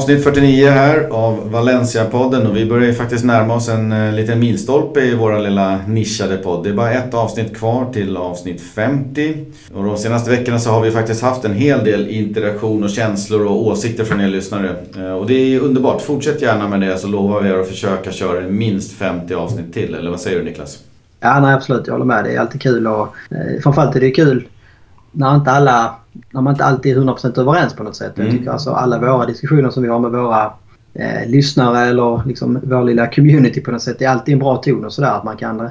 Avsnitt 49 här av Valencia-podden och vi börjar ju faktiskt närma oss en eh, liten milstolpe i vår lilla nischade podd. Det är bara ett avsnitt kvar till avsnitt 50. Och de senaste veckorna så har vi faktiskt haft en hel del interaktion och känslor och åsikter från er lyssnare. Eh, och det är underbart. Fortsätt gärna med det så lovar vi er att försöka köra minst 50 avsnitt till. Eller vad säger du Niklas? Ja, nej, absolut. Jag håller med. Det är alltid kul och eh, framförallt är det kul när inte alla när man inte alltid är 100% överens på något sätt. Mm. Jag tycker alltså alla våra diskussioner som vi har med våra eh, lyssnare eller liksom vår lilla community på något sätt. Det är alltid en bra ton och sådär. Att man kan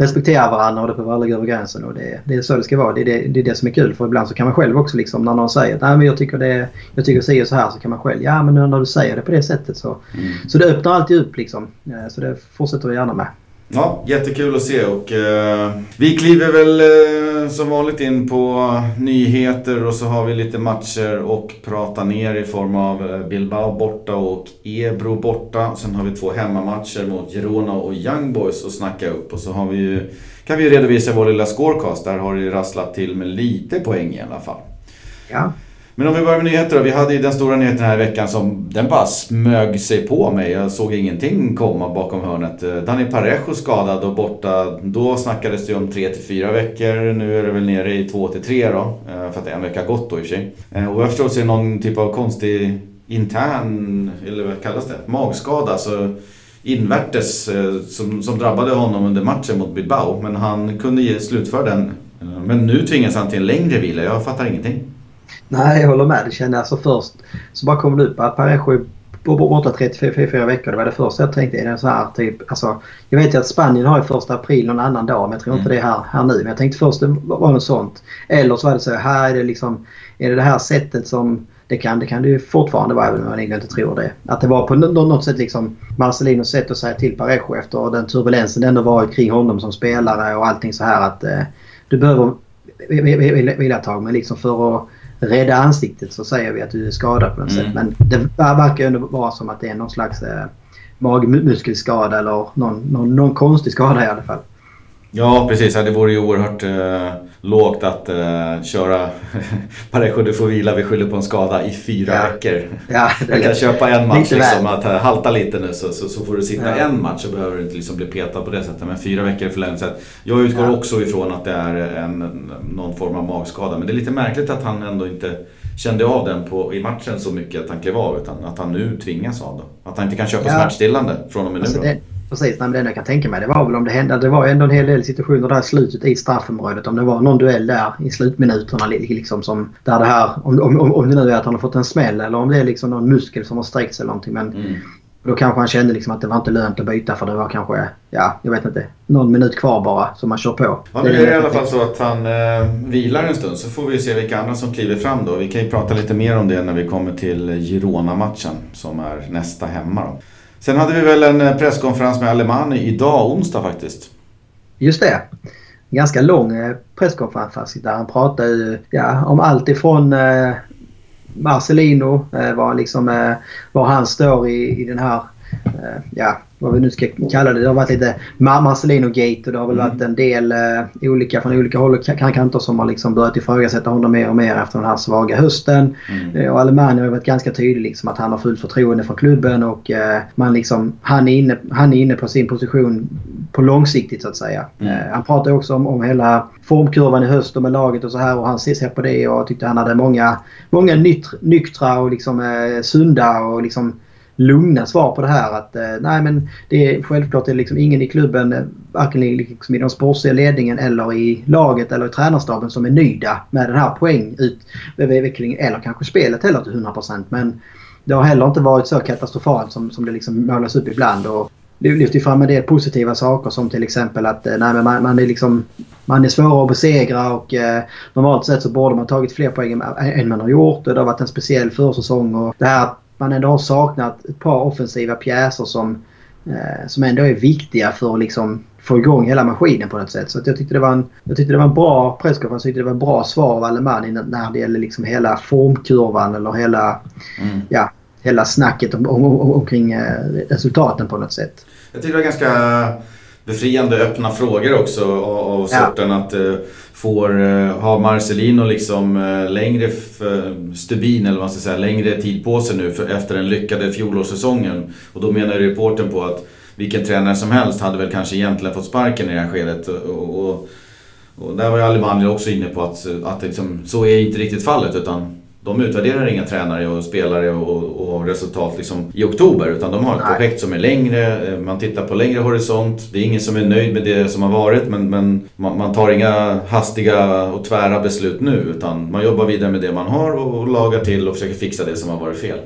respektera varandra och det behöver aldrig gå över gränsen. Och det, det är så det ska vara. Det är det, det är det som är kul. För ibland så kan man själv också liksom när någon säger att jag tycker det jag tycker säger så här så kan man själv ja men när du säger det på det sättet så. Mm. Så det öppnar alltid upp liksom. Eh, så det fortsätter vi gärna med. Ja, jättekul att se och eh, vi kliver väl eh, som vanligt in på nyheter och så har vi lite matcher och prata ner i form av eh, Bilbao borta och Ebro borta. Sen har vi två hemmamatcher mot Girona och Young Boys att snacka upp och så har vi ju, kan vi redovisa vår lilla scorecast. Där har det rasslat till med lite poäng i alla fall. Ja. Men om vi börjar med nyheter då. Vi hade ju den stora nyheten den här veckan som den bara smög sig på mig. Jag såg ingenting komma bakom hörnet. Eh, Dani Parejo skadad och borta. Då snackades det om 3 till 4 veckor. Nu är det väl nere i 2 till 3 då. Eh, för att en vecka har gått då i och för sig. Eh, och och jag förstår så är det någon typ av konstig intern, eller vad kallas det? Magskada. Alltså invärtes som, som drabbade honom under matchen mot Bilbao. Men han kunde slutföra den. Men nu tvingas han till en längre vila. Jag fattar ingenting. Nej, jag håller med. Det kände alltså först så bara kom det upp att Parejo borta 34 veckor. Det var det första jag tänkte. Är det så här typ... Alltså, jag vet ju att Spanien har ju första april någon annan dag men jag tror inte mm. det är här, här nu. Men jag tänkte först det var något sånt. Eller så var det så här är det liksom... Är det det här sättet som... Det kan det, kan det ju fortfarande vara även om man inte tror det. Att det var på något sätt liksom Marcelinos sätt att säga till Parejo efter den turbulensen det ändå varit kring honom som spelare och allting så här att eh, du behöver vila ett tag men liksom för att rädda ansiktet så säger vi att du är skadad på något mm. sätt. Men det verkar ändå vara som att det är någon slags eh, magmuskelskada eller någon, någon, någon konstig skada i alla fall. Ja precis, det vore ju oerhört eh, lågt att eh, köra Parejo du får vila, vi skyller på en skada i fyra ja. veckor. Ja, Jag kan köpa en match liksom, att uh, halta lite nu så, så, så får du sitta ja. en match så behöver du inte liksom bli petad på det sättet. Men fyra veckor är för länge. Jag utgår ja. också ifrån att det är en, någon form av magskada. Men det är lite märkligt att han ändå inte kände av den på, i matchen så mycket att han klev av. Utan att han nu tvingas av det. Att han inte kan köpa ja. smärtstillande från och med alltså nu. Det Precis, nej, men det enda jag kan tänka mig det var väl om det hände. Det var ändå en hel del situationer där i slutet i straffområdet. Om det var någon duell där i slutminuterna. Liksom som, där det här, om, om, om det nu är att han har fått en smäll eller om det är liksom någon muskel som har sträckt sig eller någonting. Men mm. Då kanske han kände liksom att det var inte lönt att byta för det var kanske, ja, jag vet inte, någon minut kvar bara som man kör på. Ja, nu är det i alla fall så att han eh, vilar en stund så får vi se vilka andra som kliver fram då. Vi kan ju prata lite mer om det när vi kommer till Girona-matchen som är nästa hemma då. Sen hade vi väl en eh, presskonferens med Alemani idag, onsdag faktiskt. Just det. Ganska lång eh, presskonferens där han pratade ja, om allt ifrån eh, Marcelino, eh, var, liksom, eh, var han står i, i den här ja, vad vi nu ska kalla det. Det har varit lite Marcelino-gate och det har väl mm. varit en del uh, olika från olika håll och kanter som har liksom börjat ifrågasätta honom mer och mer efter den här svaga hösten. Mm. Uh, och Alemani har varit ganska tydlig liksom att han har fullt förtroende för klubben och uh, man liksom, han, är inne, han är inne på sin position på långsiktigt så att säga. Mm. han pratar också om, om hela formkurvan i höst och med laget och så här och han ser på det och tyckte han hade många, många nyktra och liksom sunda och liksom lugna svar på det här. Att eh, nej men det är självklart det är liksom ingen i klubben, eh, varken liksom i den sportsliga ledningen eller i laget eller i tränarstaben som är nöjda med den här poängutvecklingen eller kanske spelet heller till 100%. Men det har heller inte varit så katastrofalt som, som det liksom målas upp ibland. Och lyfter fram en del positiva saker som till exempel att eh, nej, men man, man är liksom man är svårare att besegra och eh, normalt sett så borde man tagit fler poäng än man har gjort. Det har varit en speciell försäsong och det här man ändå har saknat ett par offensiva pjäser som, eh, som ändå är viktiga för att liksom få igång hela maskinen på något sätt. Så jag, tyckte det var en, jag tyckte det var en bra presskonferens. Jag tyckte det var en bra svar av Alemani när det gäller liksom hela formkurvan eller hela, mm. ja, hela snacket om, om, om, omkring eh, resultaten på något sätt. Jag tyckte det var ganska befriande öppna frågor också av, sorten ja. att uh, får uh, ha Marcelino liksom uh, längre stubin eller vad man ska säga, längre tid på sig nu för, efter den lyckade fjolårssäsongen. Och då menar reporten på att vilken tränare som helst hade väl kanske egentligen fått sparken i det här skedet. Och, och, och där var ju Alemani också inne på att, att liksom, så är inte riktigt fallet utan de utvärderar inga tränare och spelare och, och resultat liksom i oktober utan de har ett Nej. projekt som är längre, man tittar på längre horisont. Det är ingen som är nöjd med det som har varit men, men man, man, tar inga hastiga och tvära beslut nu utan man jobbar vidare med det man har och, och lagar till och försöker fixa det som har varit fel.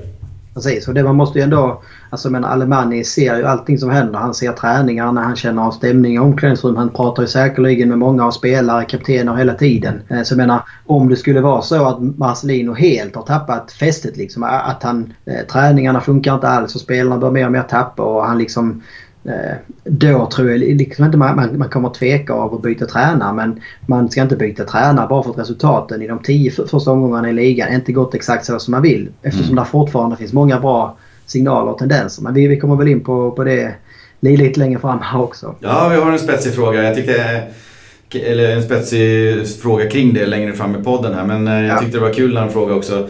Precis, och det man måste ju ändå... Alltså men Alemani ser ju allting som händer. Han ser träningarna, han känner av stämning i omklädningsrum. Han pratar ju säkerligen med många av spelare, kaptener hela tiden. Eh, så jag menar, om det skulle vara så att Marcelino helt har tappat fästet liksom. Att han... Eh, träningarna funkar inte alls och spelarna börjar mer och mer tappa och han liksom Eh, då tror jag liksom inte man, man, man kommer tveka av att byta tränare men man ska inte byta tränare bara för att resultaten i de tio första omgångarna i ligan inte gått exakt så som man vill. Eftersom mm. det fortfarande finns många bra signaler och tendenser. Men vi, vi kommer väl in på, på det lite längre fram här också. Ja, vi har en spetsig fråga. Jag tyckte eller en spetsig fråga kring det längre fram i podden här. Men eh, jag tyckte det var kul när han frågade också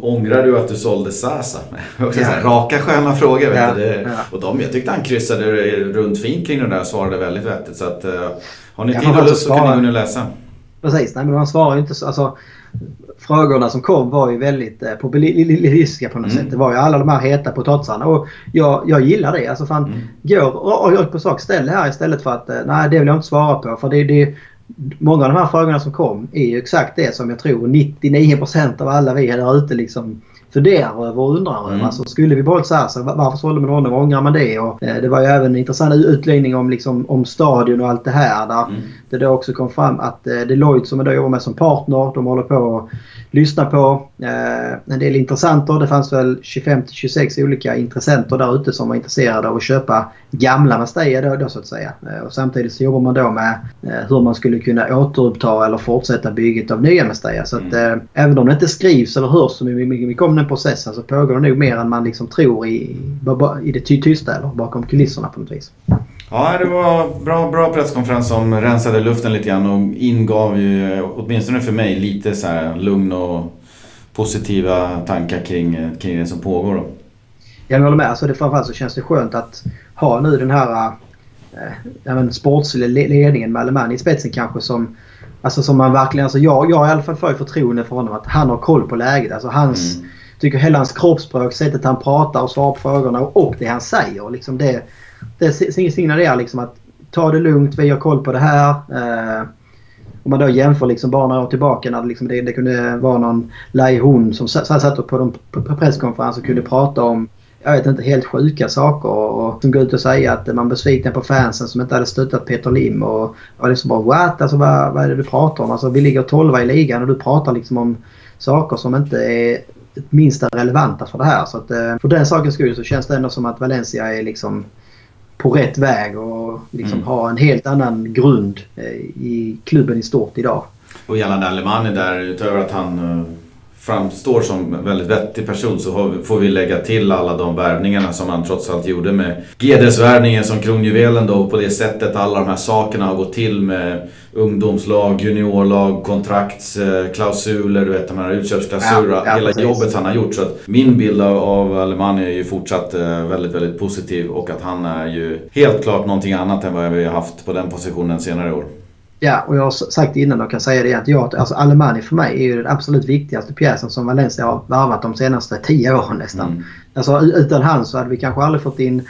Ångrar du att du sålde Sasa? Också ja. raka sköna frågor. Vet ja. du? Ja. Och de, jag tyckte han kryssade runt fint kring det där och svarade väldigt vettigt. Så att, uh, har ni tid och lust så kan ni gå in och läsa. Precis, nej men han svarar ju inte så. Alltså, frågorna som kom var ju väldigt eh, populistiska på något mm. sätt. Det var ju alla de här heta potatisarna och jag, jag gillar det. Alltså fan, mm. går och, på sak, ställ det här istället för att eh, nej det vill jag inte svara på. För det, det, många av de här frågorna som kom är ju exakt det som jag tror 99% av alla vi här ute liksom funderar över och undrar över. Mm. Alltså, skulle vi behållit så här, så varför sålde man honom? Ångrar man det? Och, eh, det var ju även en intressant utläggning om, liksom, om stadion och allt det här. Där mm. Det då också kom fram att eh, Deloitte som jag då jobbar med som partner, de håller på att lyssna på eh, en del intressenter. Det fanns väl 25-26 olika intressenter där ute som var intresserade av att köpa gamla Mestalla då, då så att säga. Eh, och samtidigt så jobbar man då med eh, hur man skulle kunna återuppta eller fortsätta bygget av nya Mestalla. Så att mm. eh, även om det inte skrivs eller hörs så mycket om den processen så pågår det nog mer än man liksom tror i, i det tysta eller bakom kulisserna på något vis. Ja, det var bra, bra presskonferens som rensade luften lite grann och ingav ju, åtminstone för mig, lite så här lugn och positiva tankar kring, kring det som pågår. Då. Jag håller med. Alltså det, framförallt så känns det skönt att ha nu den här äh, sportsliga ledningen med Alemani i spetsen kanske som Alltså som man verkligen, alltså jag, jag i alla fall får förtroende för honom att han har koll på läget. Alltså hans, mm. tycker hela hans kroppsspråk, sättet han pratar och svarar på frågorna och det han säger. Liksom det, det signalerar liksom att ta det lugnt, vi har koll på det här. Eh, om man då jämför liksom bara några år tillbaka när det, liksom det, det kunde vara någon Lai Hun som satt på, på, på presskonferens och kunde prata om jag vet inte, helt sjuka saker. Och, som går ut och säger att man är besviken på fansen som inte hade stöttat Peter Lim. Och, och liksom bara what? Alltså vad, vad är det du pratar om? Alltså vi ligger 12 i ligan och du pratar liksom om saker som inte är minsta relevanta för det här. Så att, eh, för den sakens skull så känns det ändå som att Valencia är liksom på rätt väg och liksom mm. har en helt annan grund eh, i klubben i stort idag. Och gällande Alemani där, utöver att han eh, framstår som en väldigt vettig person så får vi lägga till alla de värvningarna som han trots allt gjorde med GDS-värvningen som kronjuvelen då och på det sättet alla de här sakerna har gått till med ungdomslag, juniorlag, kontraktsklausuler, du vet de här utköpsklausuler, ja, ja, hela precis. jobbet han har gjort. Så att min bild av Alemani är ju fortsatt eh, väldigt, väldigt positiv och att han är ju helt klart någonting annat än vad vi har haft på den positionen senare år. Ja, och jag har sagt det innan och kan säga det. Att jag, alltså Alemani för mig är ju den absolut viktigaste pjäsen som Valencia har varvat de senaste tio åren nästan. Mm. Alltså utan han så hade vi kanske aldrig fått in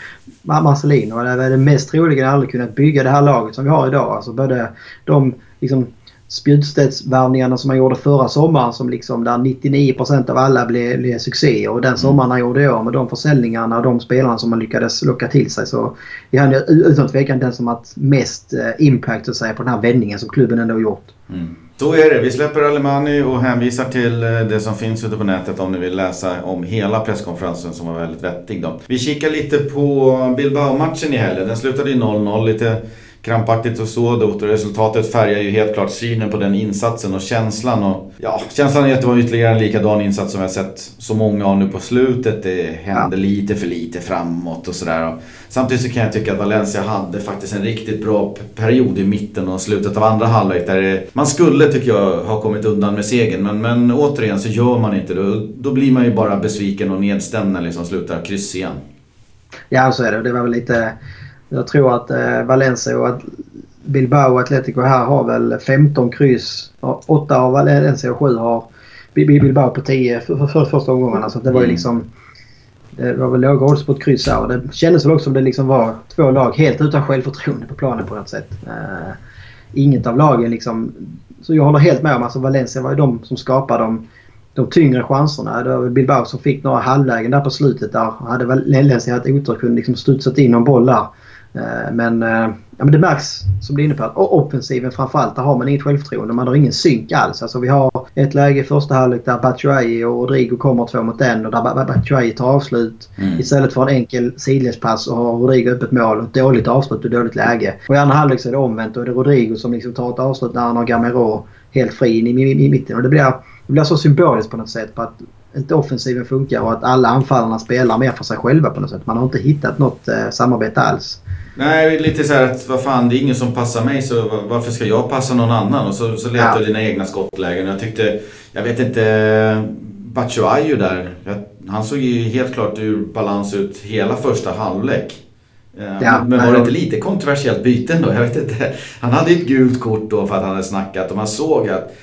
Marcelino. Det är det mest troligen aldrig kunnat bygga det här laget som vi har idag. Alltså både de liksom, spjutspetsvärvningarna som han gjorde förra sommaren som liksom där 99% av alla blev, blev succé och den mm. sommaren han gjorde år med de försäljningarna och de spelarna som man lyckades locka till sig så är han utan tvekan den som haft mest eh, impact att säga, på den här vändningen som klubben ändå gjort. Mm. Så är det. Vi släpper Alemani och hänvisar till eh, det som finns ute på nätet om ni vill läsa om hela presskonferensen som var väldigt vettig. Då. Vi kikar lite på Bilbao-matchen i helgen. Den slutade i 0-0. Lite krampaktigt och så. Och resultatet färgar ju helt klart synen på den insatsen och känslan. Och, ja, känslan är att det var ytterligare en likadan insats som vi har sett så många av nu på slutet. Det hände lite för lite framåt och sådär. Samtidigt så kan jag tycka att Valencia hade faktiskt en riktigt bra period i mitten och slutet av andra halvlek. Där man skulle, tycker jag, ha kommit undan med segern. Men, men återigen så gör man inte det. Då blir man ju bara besviken och nedstämd när det liksom slutar kryss igen. Ja, så är det. Det var väl lite... Jag tror att eh, Valencia och Bilbao och Atletico här har väl 15 kryss. 8 av Valencia och 7 har Bilbao på 10 för, för, för första omgångarna. Så det var ju mm. liksom... Det var väl låga odds på ett kryss här och det kändes väl också som det liksom var två lag helt utan självförtroende på planen på något sätt. Uh, inget av lagen liksom... Så jag håller helt med om alltså Valencia var ju de som skapade de, de tyngre chanserna. Det var Bilbao som fick några halvlägen där på slutet där. Hade Valencia haft otur kunde liksom studsat in någon boll där. Uh, men uh, ja, men det märks som du är inne på att offensiven framförallt, där har man inget självförtroende. Man har ingen synk alls. Alltså vi har ett läge i första halvlek där Batshuayi och Rodrigo kommer två mot en och där Batshuayi tar avslut mm. istället för en enkel sidledspass och har Rodrigo öppet mål. Ett dåligt avslut och dåligt läge. Och i andra halvlek så är det omvänt och är det Rodrigo som liksom tar ett avslut när han har Gamero helt fri in i, i, i mitten. Och det blir, det blir så symboliskt på något sätt på att inte offensiven funkar och att alla anfallarna spelar mer för sig själva på något sätt. Man har inte hittat något eh, samarbete alls. Nej, lite så här att vad fan, det är ingen som passar mig så varför ska jag passa någon annan? Och så, så letar ja. du dina egna skottlägen. Jag tyckte, jag vet inte, Batshuayu där. Han såg ju helt klart ur balans ut hela första halvlek. Eh, ja, men var det inte lite kontroversiellt byte då? Jag vet inte. Han hade ett gult kort då för att han hade snackat och man såg att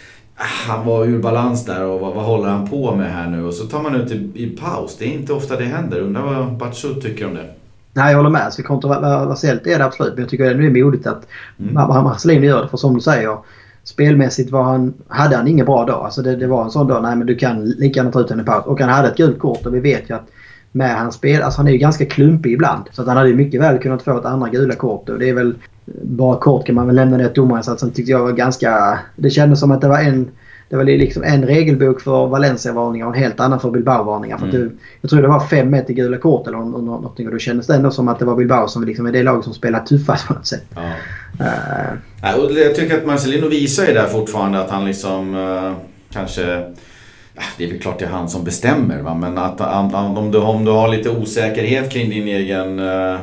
han var ur balans där och vad, vad håller han på med här nu? Och så tar man ut i, i paus. Det är inte ofta det händer. Undrar vad Batshu tycker om det. Nej, jag håller med. Så kontroversiellt är det absolut. Men jag tycker det är modigt att mm. Marcelino gör det. För som du säger, spelmässigt var han, hade han ingen bra dag. Alltså det, det var en sån dag, nej men du kan lika gärna ta ut henne i paus. Och han hade ett gult kort och vi vet ju att med hans spel, alltså han är ju ganska klumpig ibland. Så att han hade ju mycket väl kunnat få ett andra gula kort. Och det är väl, bara kort kan man väl lämna det att domarinsatsen tyckte jag var ganska... Det kändes som att det var en det var liksom en regelbok för Valencia-varningar och en helt annan för Bilbao-varningar. Mm. jag tror det var 5-1 i gula kort eller någonting och då kändes det ändå som att det var Bilbao som liksom är det lag som spelar tuffast på något sätt. Ja. Uh. jag tycker att Marcelino visar ju där fortfarande att han liksom uh, kanske det är väl klart det är han som bestämmer va? men att om du, om du har lite osäkerhet kring din egen uh,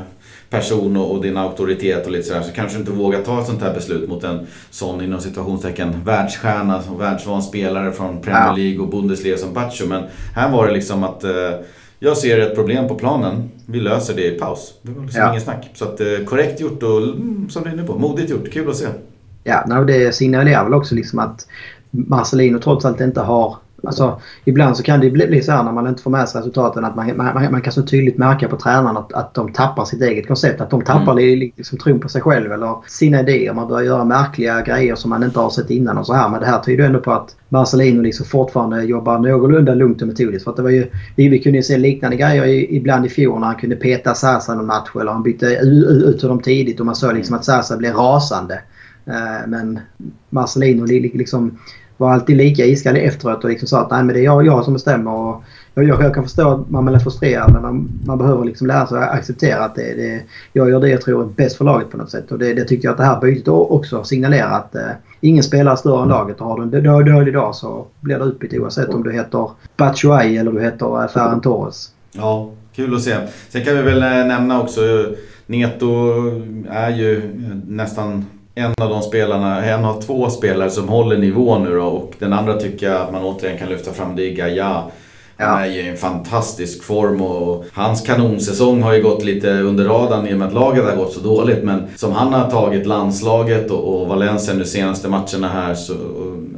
person och, och din auktoritet och lite sådär så kanske du inte vågar ta ett sånt här beslut mot en sån inom situationstecken världsstjärna och världsvan spelare från Premier League och Bundesliga som Bacho. Men här var det liksom att eh, jag ser ett problem på planen. Vi löser det i paus. Det var liksom ja. ingen snack. Så att, eh, korrekt gjort och mm, som du är inne på, modigt gjort. Kul att se. Ja, no, det signalerar väl också liksom att Marcelino trots allt inte har Alltså, ibland så kan det bli, bli så här när man inte får med sig resultaten att man, man, man kan så tydligt märka på tränarna att, att de tappar sitt eget koncept. Att de tappar mm. liksom, tron på sig själv eller sina idéer. Man börjar göra märkliga grejer som man inte har sett innan och så här. Men det här tyder ändå på att Marcelino liksom fortfarande jobbar någorlunda lugnt och metodiskt. För att det var ju, vi, vi kunde ju se liknande grejer ibland i fjol när han kunde peta Sasa någon match eller han bytte ut honom tidigt och man såg liksom att Sasa blev rasande. Uh, men Marcelino liksom var alltid lika iskall efteråt och liksom sa att Nej, men det är jag, jag som bestämmer. Och jag, jag kan förstå att man är frustrerad men man, man behöver liksom lära sig att acceptera att det, det, jag gör det jag tror är bäst för laget på något sätt. Och det, det tycker jag att det här bytet också signalerar att eh, ingen spelare större än laget. Och har du en dålig dag så blir det utbyte oavsett om du heter Batshuayi eller du heter eh, Ferran Torres. Ja, kul att se. Sen kan vi väl eh, nämna också Neto är ju nästan en av de spelarna, en av två spelare som håller nivå nu då och den andra tycker jag att man återigen kan lyfta fram det är Gaia. Han är ju i en fantastisk form och hans kanonsäsong har ju gått lite under radarn i och med att laget har gått så dåligt. Men som han har tagit landslaget och, och Valencia nu senaste matcherna här så...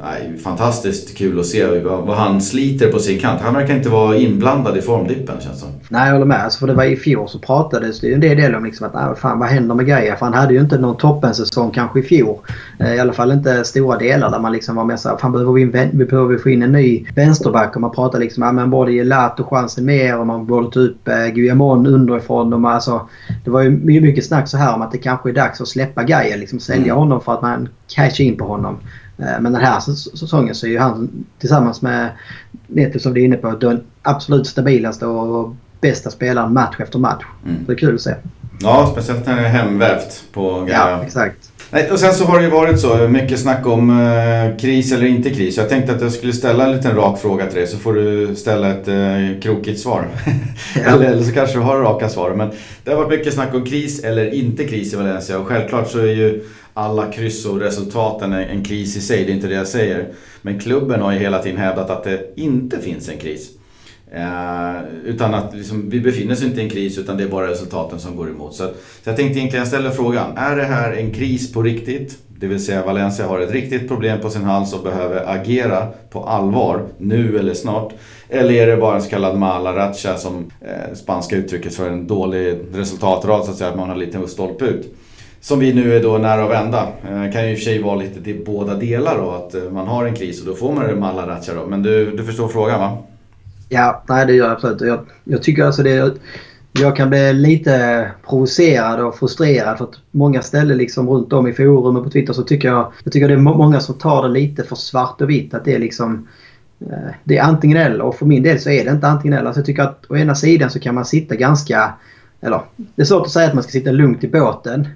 Nej, fantastiskt kul att se vad, han sliter på sin kant. Han verkar inte vara inblandad i formdippen känns som. Nej, jag håller med. Alltså, för det var i fjol så pratades det ju en del om liksom att ah, fan, vad händer med grejer? För han hade ju inte någon toppensäsong kanske i fjol. Eh, I alla fall inte stora delar där man liksom var mer såhär, fan behöver vi, in, vi behöver få in en ny vänsterback? Och man pratade liksom, ah, men borde ge Lato chansen mer och man borde ta upp eh, Guillamon underifrån. Och man, alltså, det var ju mycket snack så här om att det kanske är dags att släppa Gaia. Liksom sälja mm. honom för att man cashar in på honom. Eh, men den här säsongen så är ju han tillsammans med Neto som du är inne på den absolut stabilaste och bästa spelaren match efter match. Mm. det är kul att se. Ja, speciellt när det är hemvävt på grejerna. Ja, exakt. Nej, och sen så har det ju varit så mycket snack om eh, kris eller inte kris. Jag tänkte att jag skulle ställa en liten rak fråga till dig så får du ställa ett eh, krokigt svar. Ja. eller, eller så kanske du har raka svar. Men det har varit mycket snack om kris eller inte kris i Valencia och självklart så är ju alla kryss och resultaten en kris i sig, det är inte det jag säger. Men klubben har ju hela tiden hävdat att det inte finns en kris. Eh, utan att liksom, vi befinner oss inte i en kris utan det är bara resultaten som går emot. Så, så jag tänkte egentligen ställa frågan, är det här en kris på riktigt? Det vill säga Valencia har ett riktigt problem på sin hals och behöver agera på allvar nu eller snart. Eller är det bara en så kallad mala racha som eh, spanska uttrycket för en dålig resultatrad så att säga, att man har lite stolpe ut. Som vi nu är då nära att vända. Eh, kan ju i och för sig vara lite till båda delar då. Att eh, man har en kris och då får man det mala racha då. Men du, du förstår frågan va? Ja, nej det gör jag absolut. Jag, jag tycker alltså det... Jag kan bli lite provocerad och frustrerad för att många ställen liksom runt om i forum och på Twitter så tycker jag, jag tycker det är många som tar det lite för svart och vitt. Att det är liksom eh, det är antingen eller och för min del så är det inte antingen eller. Alltså jag tycker att å ena sidan så kan man sitta ganska eller, det är svårt att säga att man ska sitta lugnt i båten.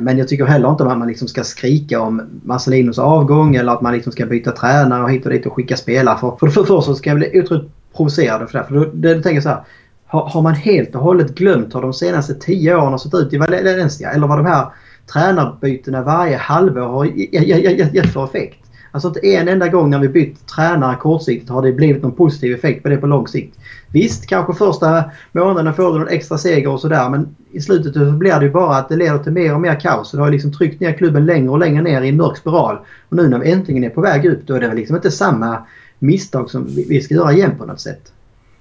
Men jag tycker heller inte att man liksom ska skrika om Marcelinos avgång eller att man liksom ska byta tränare och hit och dit och skicka spelare. För, för det första så ska jag bli otroligt provocerad för det. För då, det, jag så här. Har, har, man helt och hållet glömt hur de senaste tio åren har sett ut i Valencia? Eller vad de här tränarbytena varje halvår har gett för effekt? Alltså inte en enda gång när vi bytt tränare kortsiktigt har det blivit någon positiv effekt på det på lång sikt. Visst, kanske första månaden får du någon extra seger och sådär men i slutet så blir det ju bara att det leder till mer och mer kaos. Det har liksom tryckt ner klubben längre och längre ner i en mörk spiral. Och nu när vi äntligen är på väg upp då är det väl liksom inte samma misstag som vi ska göra igen på något sätt.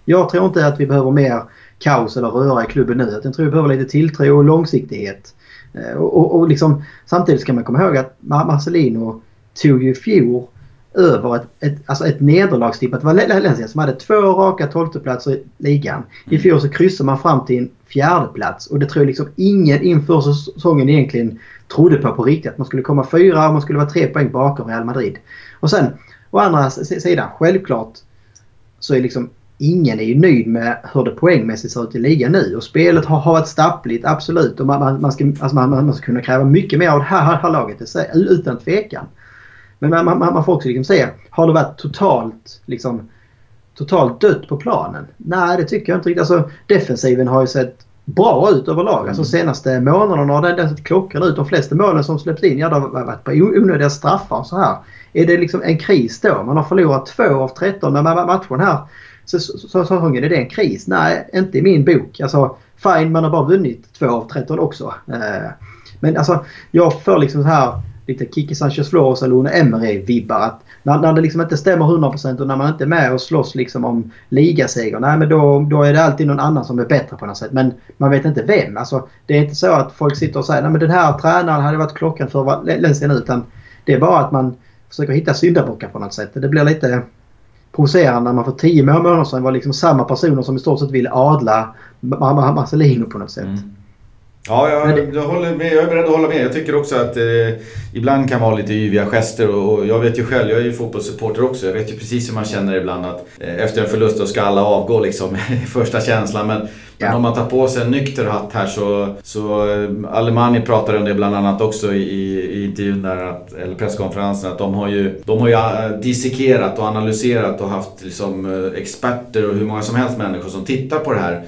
Jag tror inte att vi behöver mer kaos eller röra i klubben nu. Jag tror vi behöver lite tilltro och långsiktighet. Eh, och, och, och liksom, samtidigt ska man komma ihåg att Marcelino tog ju i fjol över ett, ett, alltså ett nederlagstippat Valencia som hade två raka tolfteplatser i ligan. I mm. fjol så kryssade man fram till en fjärde plats och det tror jag liksom ingen inför säsongen egentligen trodde på på riktigt. Att man skulle komma fyra och man skulle vara tre poäng bakom Real Madrid. Och sen å andra sidan, självklart så är liksom ingen är ju nöjd med hur det poängmässigt ser ut i ligan nu. Och spelet har, har varit stappligt, absolut. Och man, man, man, ska, alltså man, man ska kunna kräva mycket mer av det här, här laget, utan tvekan. Men man, man, man får också liksom se, har det varit totalt, liksom, totalt dött på planen? Nej, det tycker jag inte riktigt. Alltså, defensiven har ju sett bra ut överlag. Alltså, mm. Alltså senaste månaderna har den sett klockren ut. De flesta målen som släppts in ja, det har varit på onödiga straffar och så här. Är det liksom en kris då? Man har förlorat två av 13 matcher här säsongen. Är det en kris? Nej, inte i min bok. Alltså, fine, man har bara vunnit två av 13 också. Eh, men alltså, jag får liksom så här lite Kiki Sanchez Flores eller Une Emery-vibbar. Att när, när det liksom inte stämmer 100% och när man inte är med och slåss liksom om ligaseger. Nej men då, då är det alltid någon annan som är bättre på något sätt. Men man vet inte vem. Alltså, det är inte så att folk sitter och säger nej men den här tränaren hade varit klockan för länge nu. Utan det är bara att man försöker hitta syndabockar på något sätt. Det blir lite provocerande när man för tio månader sedan var liksom samma personer som i stort sett ville adla Marcelino på något sätt. Mm. Ja, jag, jag, håller med, jag är beredd att hålla med. Jag tycker också att eh, ibland kan vara lite yviga gester och, och, jag vet ju själv, jag är ju fotbollssupporter också. Jag vet ju precis hur man känner ibland att eh, efter en förlust då ska alla avgå liksom. första känslan. Men, men, om man tar på sig en nykter hatt här så, så eh, Alemani pratade om det bland annat också i, i intervjun där, att, eller presskonferensen, att de har ju, de har ju eh, dissekerat och analyserat och haft liksom, eh, experter och hur många som helst människor som tittar på det här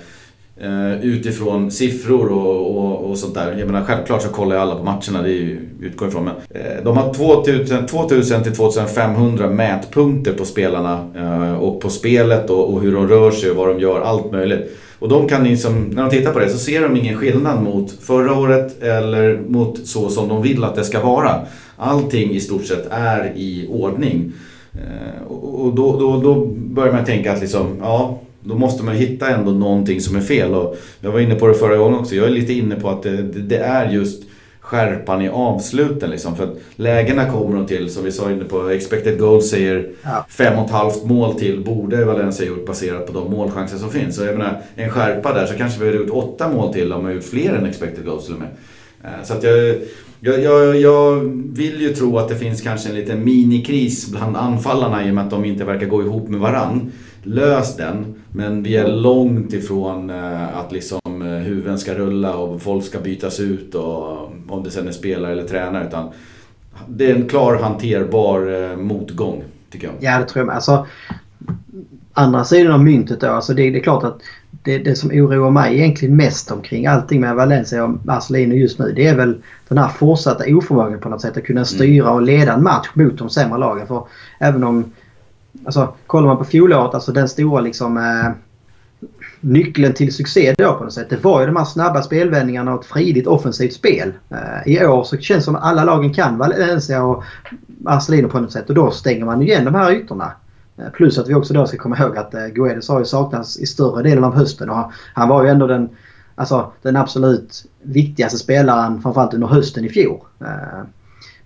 Eh, utifrån siffror och, och, och, sånt där. Jag menar självklart så kollar jag alla på matcherna, det är ju, utgår ifrån. Men, eh, de har 2000, 2000 till 2500 mätpunkter på spelarna eh, och på spelet och, och, hur de rör sig och vad de gör, allt möjligt. Och de kan liksom, när de tittar på det så ser de ingen skillnad mot förra året eller mot så som de vill att det ska vara. Allting i stort sett är i ordning. Eh, och då, då, då börjar man tänka att liksom, ja då måste man hitta ändå någonting som är fel. Och jag var inne på det förra gången också. Jag är lite inne på att det, det är just skärpan i avsluten. Liksom. För att lägena kommer de till, som vi sa inne på, expected goals säger ja. fem och ett halvt mål till borde Valencia gjort baserat på de målchanser som finns. Så jag menar, en skärpa där så kanske vi hade gjort åtta mål till om vi gjort fler än expected goals till och med. Eh, så att jag, jag, jag, jag vill ju tro att det finns kanske en liten minikris bland anfallarna i och med att de inte verkar gå ihop med varann löst den. Men vi är långt ifrån eh, att liksom huvuden ska rulla och folk ska bytas ut och om det sen är spelare eller tränare. Utan det är en klar hanterbar motgång tycker jag. Ja det tror jag med. Alltså, andra sidan av myntet då. Alltså det, det är klart att det, det som oroar mig egentligen mest omkring allting med Valencia och Marcelino just nu det är väl den här fortsatta oförmågan på något sätt att kunna styra och leda en match mot de sämre lagen. För även om... Alltså kollar man på fjolåret, alltså den stora liksom... Eh, nyckeln till succé då på något sätt. Det var ju de här snabba spelvändningarna och ett fridigt offensivt spel. Eh, I år så känns det som att alla lagen kan Valencia och Marcelino på något sätt och då stänger man igen de här ytorna. Eh, plus att vi också då ska komma ihåg att eh, Guedes har ju saknats i större delen av hösten. Och han var ju ändå den, alltså, den absolut viktigaste spelaren framförallt under hösten i fjol. Eh,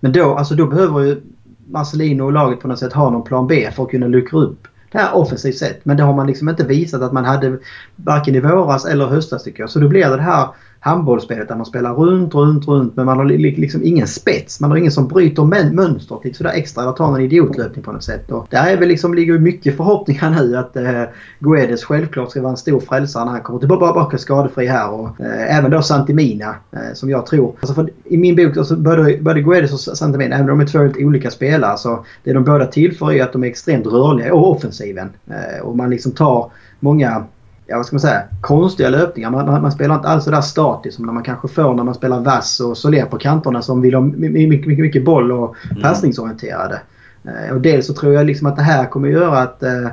men då, alltså, då behöver ju Marcelino och laget på något sätt har någon plan B för att kunna luckra upp det här offensivt sett. Men det har man liksom inte visat att man hade varken i våras eller höstas tycker jag. Så då blir det det här handbollsspelet där man spelar runt, runt, runt men man har liksom ingen spets. Man har ingen som bryter mönstret typ lite sådär extra eller tar en idiotlöpning på något sätt. Och där är väl liksom, ligger mycket förhoppningar nu att eh, Guedes självklart ska vara en stor frälsare när han kommer tillbaka skadefri här. Och eh, även då Santimina eh, som jag tror. Alltså för, I min bok, alltså, både, både Guedes och Santimina, även om de är två helt olika spelare så det de båda tillför är att de är extremt rörliga och offensiven. Eh, och man liksom tar många ja, vad ska man säga, konstiga löpningar. Man, man, man spelar inte alls så där statiskt som när man kanske får när man spelar vass och Soler på kanterna som vill ha mycket, mycket, mycket boll och mm. passningsorienterade. Eh, och dels så tror jag liksom att det här kommer göra att eh,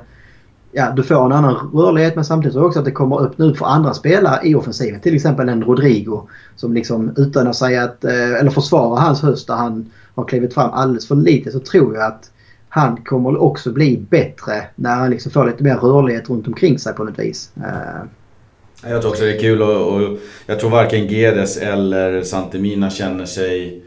ja, du får en annan rörlighet men samtidigt också att det kommer öppna upp för andra spelare i offensiven. Till exempel en Rodrigo som liksom utan att säga att, eh, eller försvara hans höst där han har klivit fram alldeles för lite så tror jag att han kommer också bli bättre när han liksom får lite mer rörlighet runt omkring sig på något vis. Eh, jag tror också det är kul och, och jag tror varken Gedes eller Santemina känner sig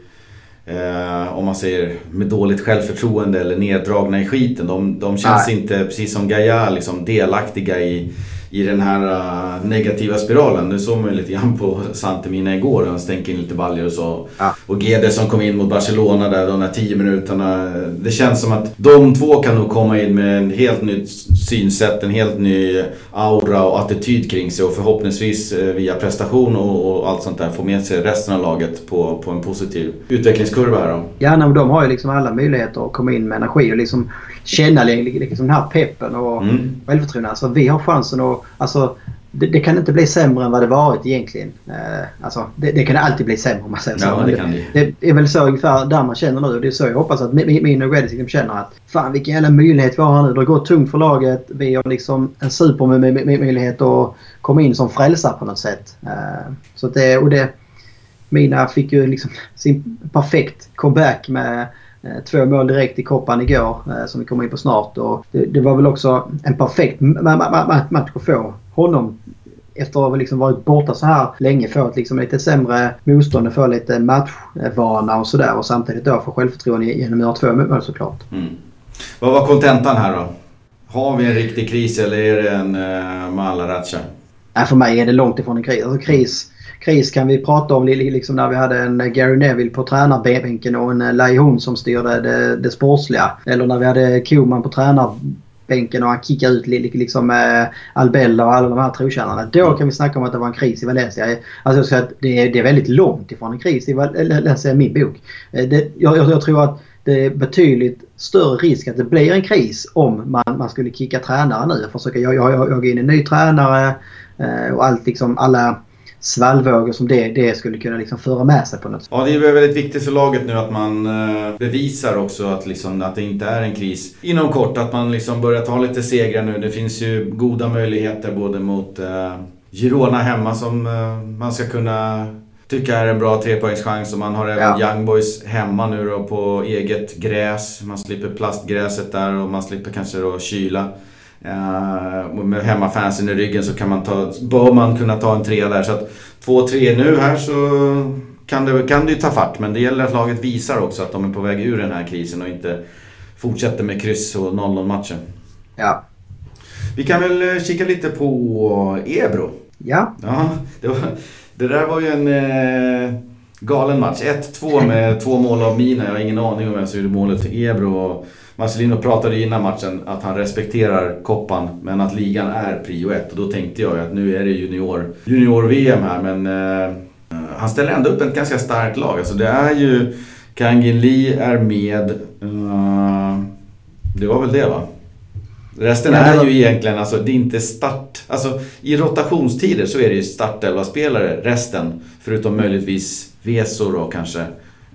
eh, om man säger med dåligt självförtroende eller neddragna i skiten. De, de känns Nej. inte, precis som Gaia, liksom delaktiga i i den här uh, negativa spiralen. Det såg man ju lite grann på Santemina igår. Han stänkte in lite baljor och så. Ja. Och GD som kom in mot Barcelona där de där 10 minuterna. Det känns som att de två kan nog komma in med en helt nytt synsätt, en helt ny aura och attityd kring sig. Och förhoppningsvis uh, via prestation och, och, allt sånt där få med sig resten av laget på, på en positiv utvecklingskurva här då. Ja, de har ju liksom alla möjligheter att komma in med energi och liksom känna liksom den här peppen och mm. självförtroendet. Alltså vi har chansen att... Alltså, det, det, kan inte bli sämre än vad det varit egentligen. Eh, alltså, det, det, kan alltid bli sämre om man säger så. Ja, det, det. det är väl så ungefär där man känner nu och det är så jag hoppas att min och Reddit liksom känner att fan vilken jävla möjlighet vi har nu. Det går tungt för laget. Vi har liksom en supermöjlighet att komma in som frälsare på något sätt. Eh, så det, och det, Mina fick ju liksom sin perfekt comeback med två mål direkt i koppan igår eh, som vi kommer in på snart. Och det, det var väl också en perfekt match att få honom efter att ha liksom varit borta så här länge få ett liksom lite sämre motstånd och få lite matchvana och sådär och samtidigt då få självförtroende genom att göra två mål såklart. Mm. Vad var kontentan här då? Har vi en riktig kris eller är det en uh, Malaracha? Nej, för mig är det långt ifrån en kris. Alltså kris kris kan vi prata om liksom när vi hade en Gary Neville på tränarbänken och en Lai Hun som styrde det, det sportsliga. Eller när vi hade Koman på tränarbänken och han kickade ut liksom eh, Albella och alla de här trotjänarna. Då kan vi snacka om att det var en kris i Valencia. Alltså säga att det är, det är väldigt långt ifrån en kris i Valencia i min bok. Eh, det, jag, jag, tror att det är betydligt större risk att det blir en kris om man, man skulle kicka tränare nu. Försöka jag, jag, jag, jag in en ny tränare eh, och allt liksom alla svallvågor som det, det skulle kunna liksom föra med sig på något sätt. Ja, det är väldigt viktigt för laget nu att man eh, bevisar också att, liksom, att det inte är en kris inom kort. Att man liksom börjar ta lite segrar nu. Det finns ju goda möjligheter både mot eh, Girona hemma som eh, man ska kunna tycka är en bra trepoängschans. Och man har även ja. Young Boys hemma nu då på eget gräs. Man slipper plastgräset där och man slipper kanske då kyla. Uh, med hemmafansen i ryggen så kan man ta, bör man kunna ta en trea där. Så att 2-3 nu här så kan det, kan det ju ta fart. Men det gäller att laget visar också att de är på väg ur den här krisen och inte fortsätter med kryss och 0-0 matchen. Ja. Vi kan väl eh, kika lite på Ebro. Ja. ja det, var, det där var ju en... Eh, galen match. 1-2 med två mål av Mina. Jag har ingen aning om vem som gjorde målet för Ebro. Och Marcelino pratade innan matchen att han respekterar koppan men att ligan är prio ett. Och då tänkte jag att nu är det junior, junior-VM här men eh, han ställer ändå upp ett ganska starkt lag. Alltså det är ju Kangin Lee är med. Uh, det var väl det va? Resten ja, är ju egentligen, alltså det är inte start... Alltså i rotationstider så är det ju startelva-spelare resten. Förutom möjligtvis Vesor och kanske.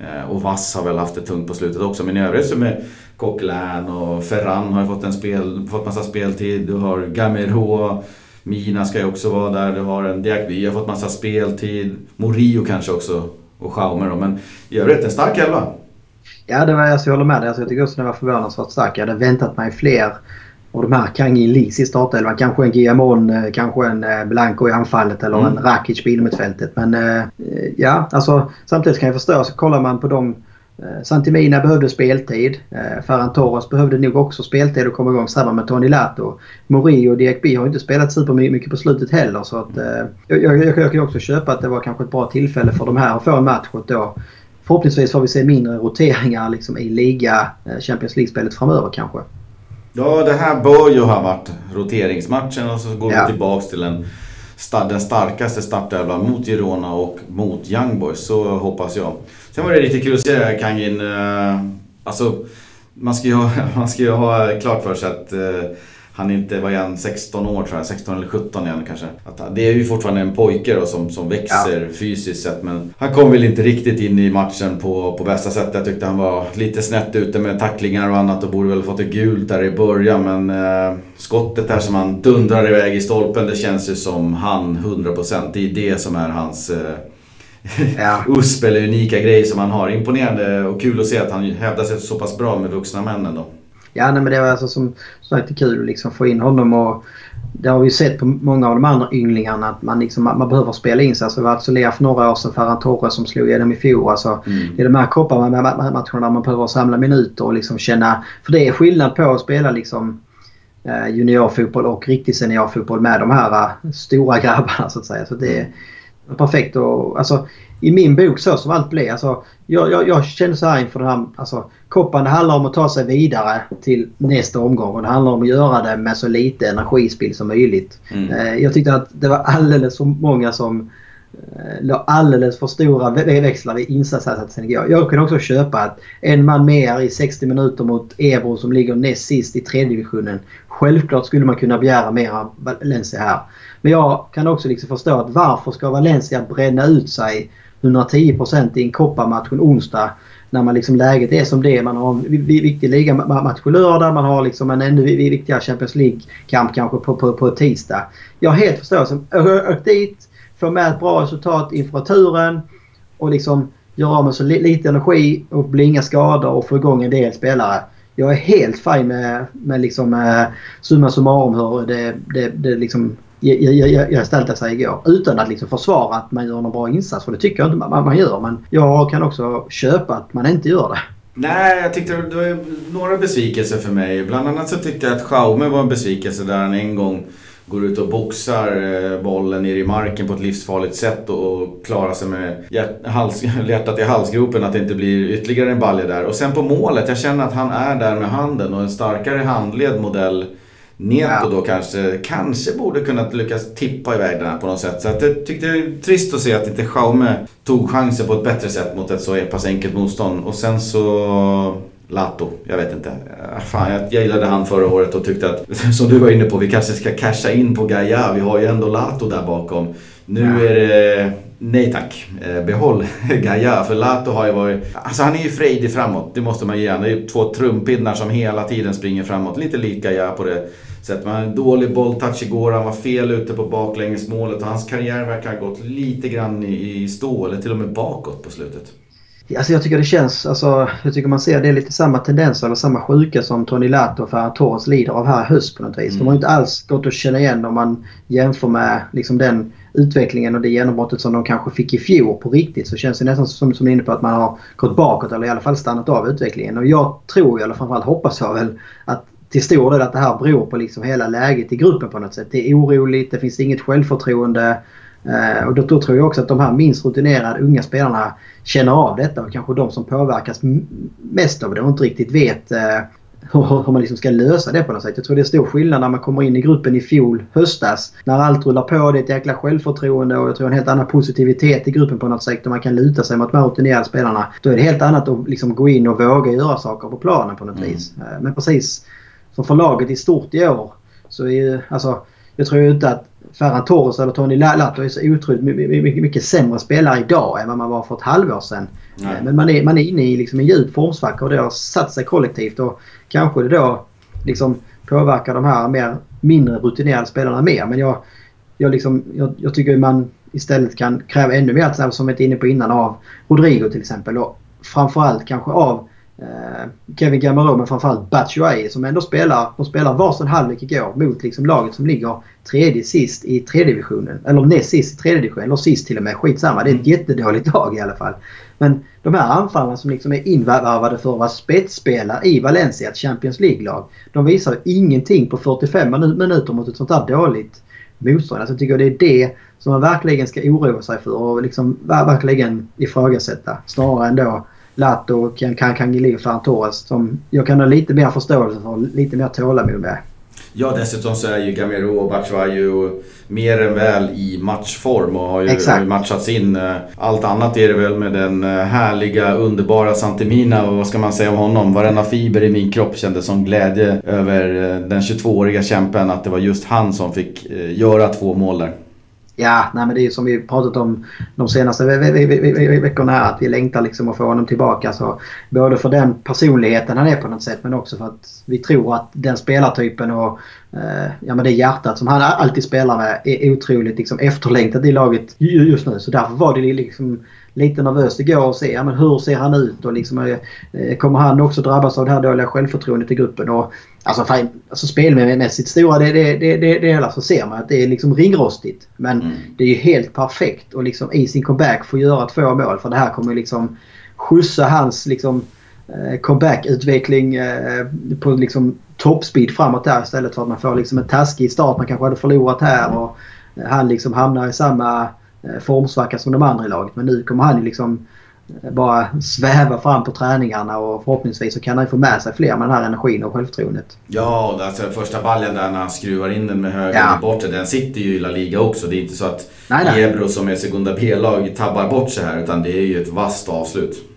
Eh, och Vass har väl haft det tungt på slutet också. Men i övrigt så med Coquelin och Ferran har ju fått, en spel, fått massa speltid. Du har Gamero. Mina ska ju också vara där. Du har en Diakby har fått massa speltid. Morio kanske också. Och Schaumer då. Men i övrigt en stark elva. Ja, det var, alltså, jag håller med dig. Alltså, jag tycker också den var förvånansvärt stark. Jag hade väntat mig fler och de här Kangin Lis i startelvan. Kanske en Guillamon, eh, kanske en eh, Blanco i anfallet eller mm. en Rakic på innermittfältet. Men eh, ja, alltså samtidigt kan jag förstå. Så kollar man på dem. Santimina behövde speltid. Ferran Torres behövde nog också speltid och komma igång samma med Tony Lato. Morio och Diakby har inte spelat supermycket på slutet heller. Så att, jag, jag, jag kan också köpa att det var kanske ett bra tillfälle för de här att få en match. Och då, förhoppningsvis får vi se mindre roteringar liksom, i liga Champions League-spelet framöver kanske. Ja, det här bör ju ha varit roteringsmatchen och så går ja. vi tillbaks till en, den starkaste startelvan mot Girona och mot Young Boys. Så hoppas jag. Sen var det lite kul att se Kangin. Eh, alltså, man ska, ju ha, man ska ju ha klart för sig att eh, han inte var igen 16 år tror jag, 16 eller 17 igen kanske. Att det är ju fortfarande en pojke då som, som växer ja. fysiskt sett men han kom väl inte riktigt in i matchen på, på bästa sätt. Jag tyckte han var lite snett ute med tacklingar och annat och borde väl fått ett gult där i början men eh, skottet där som han dundrar iväg i stolpen det känns ju som han 100%. Det är det som är hans eh, ja. USP eller unika grej som han har. Imponerande och kul att se att han hävdar sig så pass bra med vuxna männen då. Ja, nej, men det var alltså som sagt kul att liksom få in honom och det har vi sett på många av de andra ynglingarna att man, liksom, man behöver spela in sig. Alltså, det var alltså Lea för några år sedan, Ferran Torres som slog igenom i fjol. Alltså, mm. Det är de här kopparmatcherna där man behöver samla minuter och liksom känna... För det är skillnad på att spela liksom eh, juniorfotboll och riktig seniorfotboll med de här uh, stora grabbarna så att säga. Så det perfekt. Och, alltså, I min bok så som allt blev. Alltså, jag, jag, jag känner så här inför den här... Alltså, Koppan det handlar om att ta sig vidare till nästa omgång och det handlar om att göra det med så lite energispill som möjligt. Mm. Eh, jag tyckte att det var alldeles för många som eh, la alldeles för stora växlar vid insatsen igår. Jag kunde också köpa att en man mer i 60 minuter mot Ebro som ligger näst sist i tredje divisionen. Självklart skulle man kunna begära mer av Valencia här. Men jag kan också liksom förstå att varför ska Valencia bränna ut sig 110% i en kopparmatch en onsdag när man liksom läget är som det är. Man har en viktig ligamatch på lördag. Man har liksom en ännu viktigare Champions League-kamp kanske på, på, på tisdag. Jag har helt förståelse. Åk dit, få med ett bra resultat inför turen och liksom göra av med så lite energi och bli inga skador och få igång en del spelare. Jag är helt fin med, med liksom, eh, summa summarum hur det, det, det liksom gestalta sig igår. Utan att liksom försvara att man gör någon bra insats. För det tycker jag inte man, man gör. Men jag kan också köpa att man inte gör det. Nej, jag tyckte det var några besvikelser för mig. Bland annat så tyckte jag att Schaume var en besvikelse där han en gång går ut och boxar eh, bollen ner i marken på ett livsfarligt sätt och klarar sig med hjärtat i halsgropen att det inte blir ytterligare en balja där. Och sen på målet, jag känner att han är där med handen och en starkare handled modell Neto då kanske, kanske borde kunnat lyckas tippa iväg den här på något sätt. Så att jag tyckte det är trist att se att inte Jaume tog chansen på ett bättre sätt mot ett så pass enkelt motstånd. Och sen så Lato, jag vet inte. Fan, jag gillade han förra året och tyckte att, som du var inne på, vi kanske ska casha in på Gaia. Vi har ju ändå Lato där bakom. Nu är det Nej tack. Eh, behåll Gaia. För Lato har ju varit... Alltså han är ju frejdig framåt. Det måste man ge. Det är två trumpinnar som hela tiden springer framåt. Lite lik Gaia på det sättet. Man hade en dålig bolltouch igår. Han var fel ute på baklängesmålet. Och hans karriär verkar ha gått lite grann i stå. Eller till och med bakåt på slutet. Alltså jag tycker det känns, alltså, jag tycker man ser det är lite samma tendenser eller samma sjuka som Tony Lato och Ferran Torres lider av här i höst på något vis. Mm. De har inte alls gått att känna igen om man jämför med liksom den utvecklingen och det genombrottet som de kanske fick i fjol på riktigt så känns det nästan som, som inne på att man har gått bakåt eller i alla fall stannat av utvecklingen. Och jag tror, eller framförallt hoppas jag väl, att till stor del att det här beror på liksom hela läget i gruppen på något sätt. Det är oroligt, det finns inget självförtroende. Eh, och då, då, tror jag också att de här minst rutinerade unga spelarna känner av detta och kanske de som påverkas mest av det och inte riktigt vet eh, hur, hur man liksom ska lösa det på något sätt. Jag tror det är stor skillnad när man kommer in i gruppen i fjol, höstas. När allt rullar på, det är ett jäkla självförtroende och jag tror en helt annan positivitet i gruppen på något sätt. Och man kan luta sig mot de rutinerade spelarna. Då är det helt annat att liksom gå in och våga göra saker på planen på något mm. vis. Eh, men precis som för laget i stort i år så är ju, alltså, jag tror ju inte att Ferran Torres eller Tony Lato är så otroligt mycket, mycket sämre spelare idag än vad man var för ett halvår sedan. Nej. Men man är, man är inne i liksom en djup formsvacka och det har satt sig kollektivt. Och kanske det då liksom påverkar de här mer, mindre rutinerade spelarna mer. Men jag, jag, liksom, jag, jag tycker man istället kan kräva ännu mer, som vi är inne på innan, av Rodrigo till exempel. Och framförallt kanske av Eh, Kevin Gamero men framförallt Batshuayi som ändå spelar, de spelar varsin halvlek igår mot liksom laget som ligger tredje sist i tredje divisionen. Eller näst sist i tredje divisionen. Eller sist till och med. Skitsamma. Det är ett mm. jättedåligt lag i alla fall. Men de här anfallarna som liksom är invärvade för att vara spetsspelare i Valencia, ett Champions League-lag. De visar ingenting på 45 minuter mot ett sånt här dåligt motstånd. Alltså jag tycker det är det som man verkligen ska oroa sig för och liksom verkligen ifrågasätta. Snarare än då Lato och Kangeli och Torres som jag kan ha lite mer förståelse för och lite mer tålamod med. Ja, dessutom så är ju Gamero och Batshuayu mer än väl i matchform och har ju, ju matchats in. Eh, allt annat är det väl med den eh, härliga, underbara Santemina och vad ska man säga om honom? Varenda fiber i min kropp kände som glädje över eh, den 22-åriga kämpen att det var just han som fick göra två mål där. Ja, nej men det är som vi pratat om de senaste ve ve veckorna här. Att vi längtar liksom att få honom tillbaka. Så både för den personligheten han är på något sätt men också för att vi tror att den spelartypen och eh, ja, men det hjärtat som han alltid spelar med är otroligt liksom, efterlängtat i laget just nu. Så därför var det liksom lite nervöst igår och se ja, men hur ser han ut och liksom, eh, kommer han också drabbas av det här dåliga självförtroendet i gruppen. Och, alltså, fan, alltså spelmässigt stora det, det, det, det, delar så ser man att det är liksom ringrostigt. Men mm. det är ju helt perfekt att liksom, i sin comeback få göra två mål för det här kommer liksom skjutsa hans liksom, eh, comeback-utveckling eh, på liksom, toppspeed framåt där istället för att man får liksom en taskig start man kanske hade förlorat här. Och, han liksom hamnar i samma Eh, formsvacka som de andra i laget. Men nu kommer han ju liksom eh, bara sväva fram på träningarna och förhoppningsvis så kan han få med sig fler med den här energin och självförtroendet. Ja, alltså första ballen där när han skruvar in den med höger ja. bortre, den sitter ju i La Liga också. Det är inte så att nej, nej. Ebro som är Segunda B-lag tabbar bort sig här utan det är ju ett vasst avslut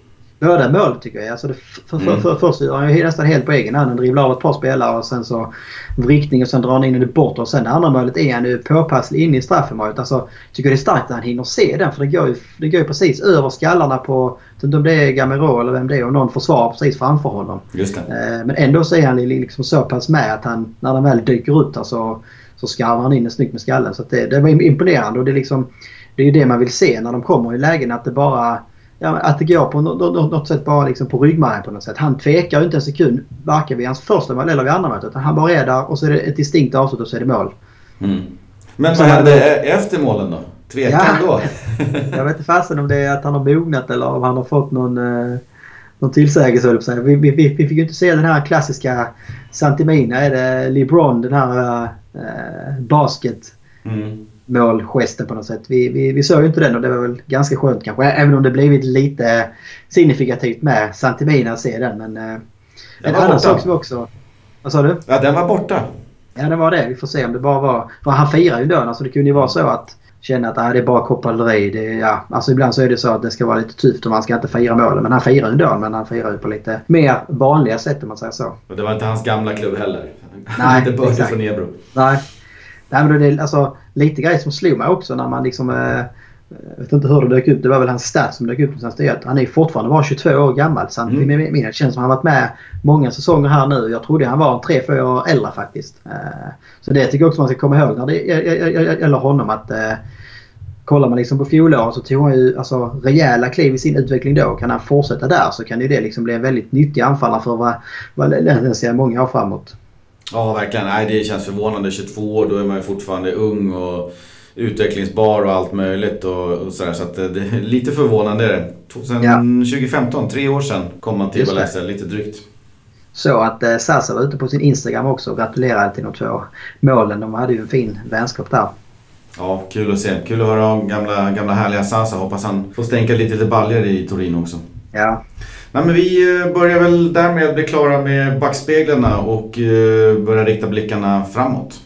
båda mål tycker jag. Alltså det, för, för, för, först gör han ju nästan helt på egen hand. Han dribblar av ett par spelare och sen så vrickning och sen drar han in det bort. Och sen det andra målet är han ju påpasslig in i straffområdet. Alltså, tycker det är starkt att han hinner se den för det går ju, det går ju precis över skallarna på, om det är Gamero eller vem det är och någon försvarar precis framför honom. Just det. Eh, men ändå så är han liksom så pass med att han, när den väl dyker upp där så, så skarvar han in den snyggt med skallen. Så det, det var imponerande och det är liksom det är ju det man vill se när de kommer i lägen att det bara ja, att det går på något, något sätt bara liksom på ryggmärgen på något sätt. Han tvekar ju inte en sekund varken vid hans första mål eller vid andra målet. Han bara är där och så är det ett distinkt avslut och så är det mål. Mm. Men vad hände efter målen då? Tvekar ja. då? jag vet inte fasen om det är att han har mognat eller om han har fått någon, eh, någon tillsägelse. Vi, vi, vi, vi fick ju inte se den här klassiska Santimina. Är det LeBron, den här eh, basket... Mm målgesten på något sätt. Vi, vi, vi såg ju inte den och det var väl ganska skönt kanske. Även om det blivit lite signifikativt med Santimina att se den. Men eh, en annan sak som också... Vad sa du? Ja, den var borta. Ja, den var det. Vi får se om det bara var... För han firar ju dörren. Alltså det kunde ju vara så att känna att ah, det är bara koppleri. Det, ja, alltså ibland så är det så att det ska vara lite tufft och man ska inte fira målen. Men han firar ju dörren men han firar ju på lite mer vanliga sätt om man säger så. Och det var inte hans gamla klubb heller. Nej, inte började från Ebro. Nej. Nej men det är alltså lite grejer som slog mig också när man liksom... Eh, jag vet inte hur det dök upp. Det var väl hans stats som dök upp någonstans. Det att han är fortfarande bara 22 år gammal. Samtidigt mm. med Det känns som att han varit med många säsonger här nu. Jag trodde han var 3-4 år äldre faktiskt. Eh, så det tycker jag också man ska komma ihåg när det gäller honom. att eh, Kollar man liksom på fjolåret så tog han ju alltså, rejäla kliv i sin utveckling då. Kan han fortsätta där så kan ju det liksom bli en väldigt nyttig anfallare för vad, vad ser många år framåt. Ja, verkligen. Nej, det känns förvånande. 22 år, då är man ju fortfarande ung och utvecklingsbar och allt möjligt. Och, och sådär. Så att det är lite förvånande är det. 2015, ja. tre år sedan, kom man till Valencia. Lite drygt. Så att eh, Sasa var ute på sin Instagram också och gratulerade till de två målen. De hade ju en fin vänskap där. Ja, kul att se. Kul att höra om gamla, gamla härliga Sasa. Hoppas han får stänka lite baljor i Torino också. Ja. Nej, men vi eh, börjar väl därmed bli klara med backspeglarna och eh, börjar rikta blickarna framåt.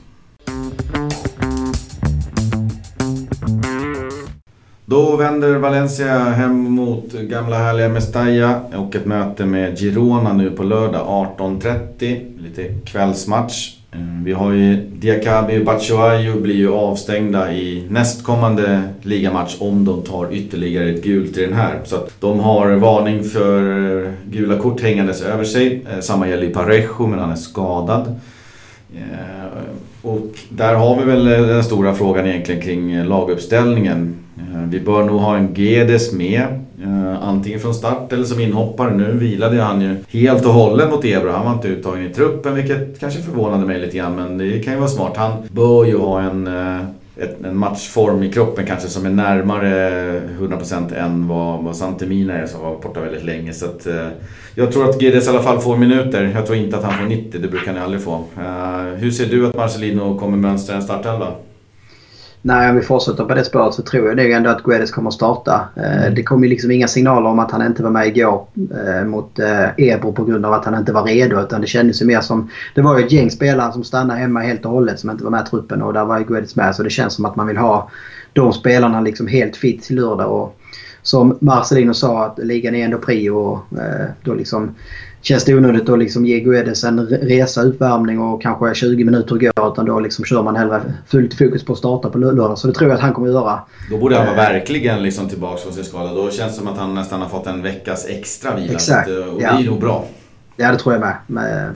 Då vänder Valencia hem mot gamla härliga Mestalla och ett möte med Girona nu på lördag 18.30. Lite kvällsmatch. Eh, vi har ju Diakabi och Batshuayu blir ju avstängda i nästkommande ligamatch om de tar ytterligare ett gult i den här. Så att de har varning för eh, gula kort hängandes över sig. Eh, samma gäller ju Parejo men han är skadad. Och där har vi väl den stora frågan egentligen kring laguppställningen. Vi bör nog ha en Gedes med. Eh, antingen från start eller som inhoppare. Nu vilade han ju helt och hållet mot Ebro. Han var inte uttagen i truppen vilket kanske förvånade mig lite grann. Men det kan ju vara smart. Han bör ju ha en, eh, en matchform i kroppen kanske som är närmare 100% än vad, vad Santemina är som var borta väldigt länge. Så att, eh, jag tror att Guedes i alla fall får minuter. Jag tror inte att han får 90, det brukar han aldrig få. Hur ser du att Marcelino kommer mönstra en startelva? Nej, om vi fortsätter på det spåret så tror jag nog ändå att Guedes kommer starta. Mm. Det kom ju liksom inga signaler om att han inte var med igår eh, mot eh, Ebro på grund av att han inte var redo. Utan det kändes ju mer som... Det var ju ett gäng spelare som stannade hemma helt och hållet som inte var med i truppen och där var ju Guedes med. Så det känns som att man vill ha de spelarna liksom helt fit till lördag. Och som Marcelino sa att ligan är ändå prio och då liksom känns det onödigt att liksom ge Guedes en resa, uppvärmning och kanske 20 minuter går. Utan då liksom kör man hellre fullt fokus på att starta på lördag. Så det tror jag att han kommer att göra. Då borde han vara verkligen liksom tillbaka från sin skada. Då känns det som att han nästan har fått en veckas extra vila. Exakt. Och ja. det är nog bra. Ja, det tror jag med.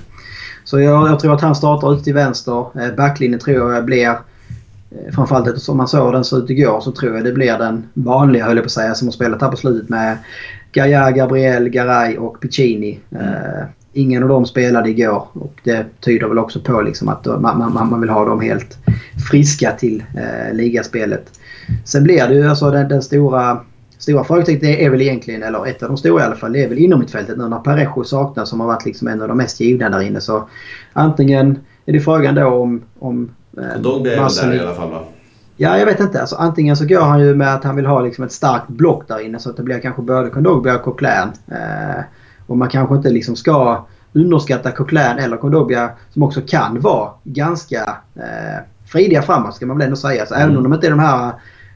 Så jag, jag tror att han startar ut till vänster. Eh, backlinjen tror jag blir Framförallt eftersom man såg den se ut igår så tror jag det blir den vanliga höll jag på att säga som har spelat här på slutet med Gaia, Gabriel, Garay och Piccini. Mm. Uh, ingen av dem spelade igår och det tyder väl också på liksom att man, man, man vill ha dem helt friska till uh, ligaspelet. Sen blir det ju alltså den, den stora stora frågetecknet är väl egentligen, eller ett av de stora i alla fall, det är väl inom mittfältet nu när Parejo saknas som har varit liksom en av de mest givna där inne. Så antingen är det frågan då om... om eh, Dogby är väl där i alla fall va? Ja, jag vet inte. Alltså, antingen så går han ju med att han vill ha liksom ett starkt block där inne så att det blir kanske både Kondogbia och Coquelin. Eh, och man kanske inte liksom ska underskatta Coquelin eller Kondogbia som också kan vara ganska eh, fridiga framåt ska man väl ändå säga. Så mm. Även om de inte är de här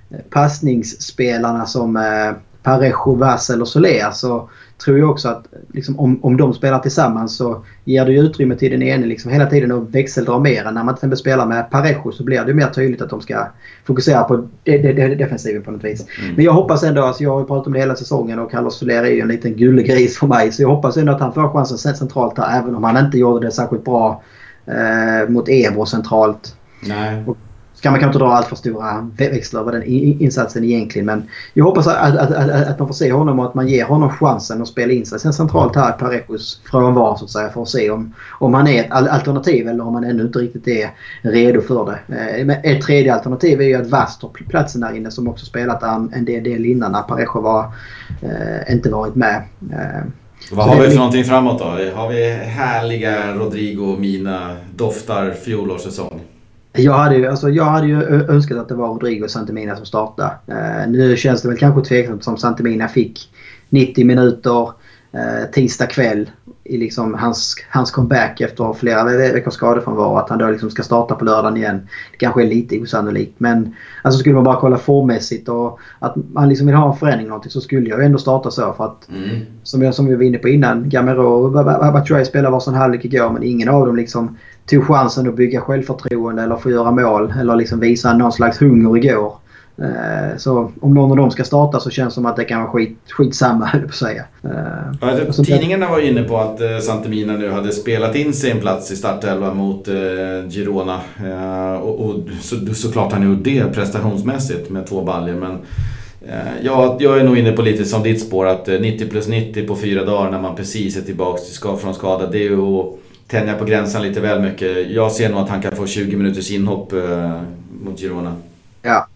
eh, passningsspelarna som eh, Parejo, Vass eller Soler så tror jag också att liksom, om, om de spelar tillsammans så ger det utrymme till den ene liksom, hela tiden att växeldra mer. När man till exempel spelar med Parejo så blir det mer tydligt att de ska fokusera på de, de, de, defensiven på något vis. Mm. Men jag hoppas ändå, alltså, jag har ju pratat om det hela säsongen och Carlos Soler är ju en liten gullegris för mig. Så jag hoppas ändå att han får chansen centralt här även om han inte gjorde det särskilt bra eh, mot Ebro centralt. Nej. Och, kan man kanske inte dra allt för stora växlar över den insatsen egentligen. Men jag hoppas att, att, att, att, man får se honom och att man ger honom chansen att spela in sig sen centralt här i Parejos frånvaro så att säga. För att se om, om han är ett alternativ eller om han ännu inte riktigt är redo för det. Eh, ett tredje alternativ är ju att Vast tar platsen där inne som också spelat en del, del innan när Parejo var, eh, inte varit med. Eh, vad har vi för någonting framåt då? Har vi härliga Rodrigo Mina doftar fjolårssäsong? Jag hade, ju, alltså, jag hade ju önskat att det var Rodrigo Santemina som startade. Uh, nu känns det väl kanske tveksamt som Santemina fick 90 minuter uh, tisdag kväll i liksom hans, hans comeback efter flera veckors skadefrånvaro. Att han då liksom ska starta på lördagen igen. Det kanske är lite osannolikt. Men alltså skulle man bara kolla formmässigt och att man liksom vill ha en förändring någonting så skulle jag ändå starta så. För att mm. som, jag, som vi var inne på innan, Gamero och Batshuayi spelade varsin halvlek igår men ingen av dem liksom tog chansen att bygga självförtroende eller få göra mål eller liksom visa någon slags hunger igår. Eh, så om någon av dem ska starta så känns det som att det kan vara skit, skitsamma, höll på att säga. Eh, ja, typ, tidningarna var inne på att eh, Santemina nu hade spelat in sig en plats i startelvan mot Girona. Och, och så, såklart han gjort det prestationsmässigt med två baljer men Ja, jag är nog inne på lite som ditt spår att 90 plus 90 på fyra dagar när man precis är tillbaka från skada. Det är ju att tänja på gränsen lite väl mycket. Jag ser nog att han kan få 20 minuters inhopp eh, mot Girona. Ja,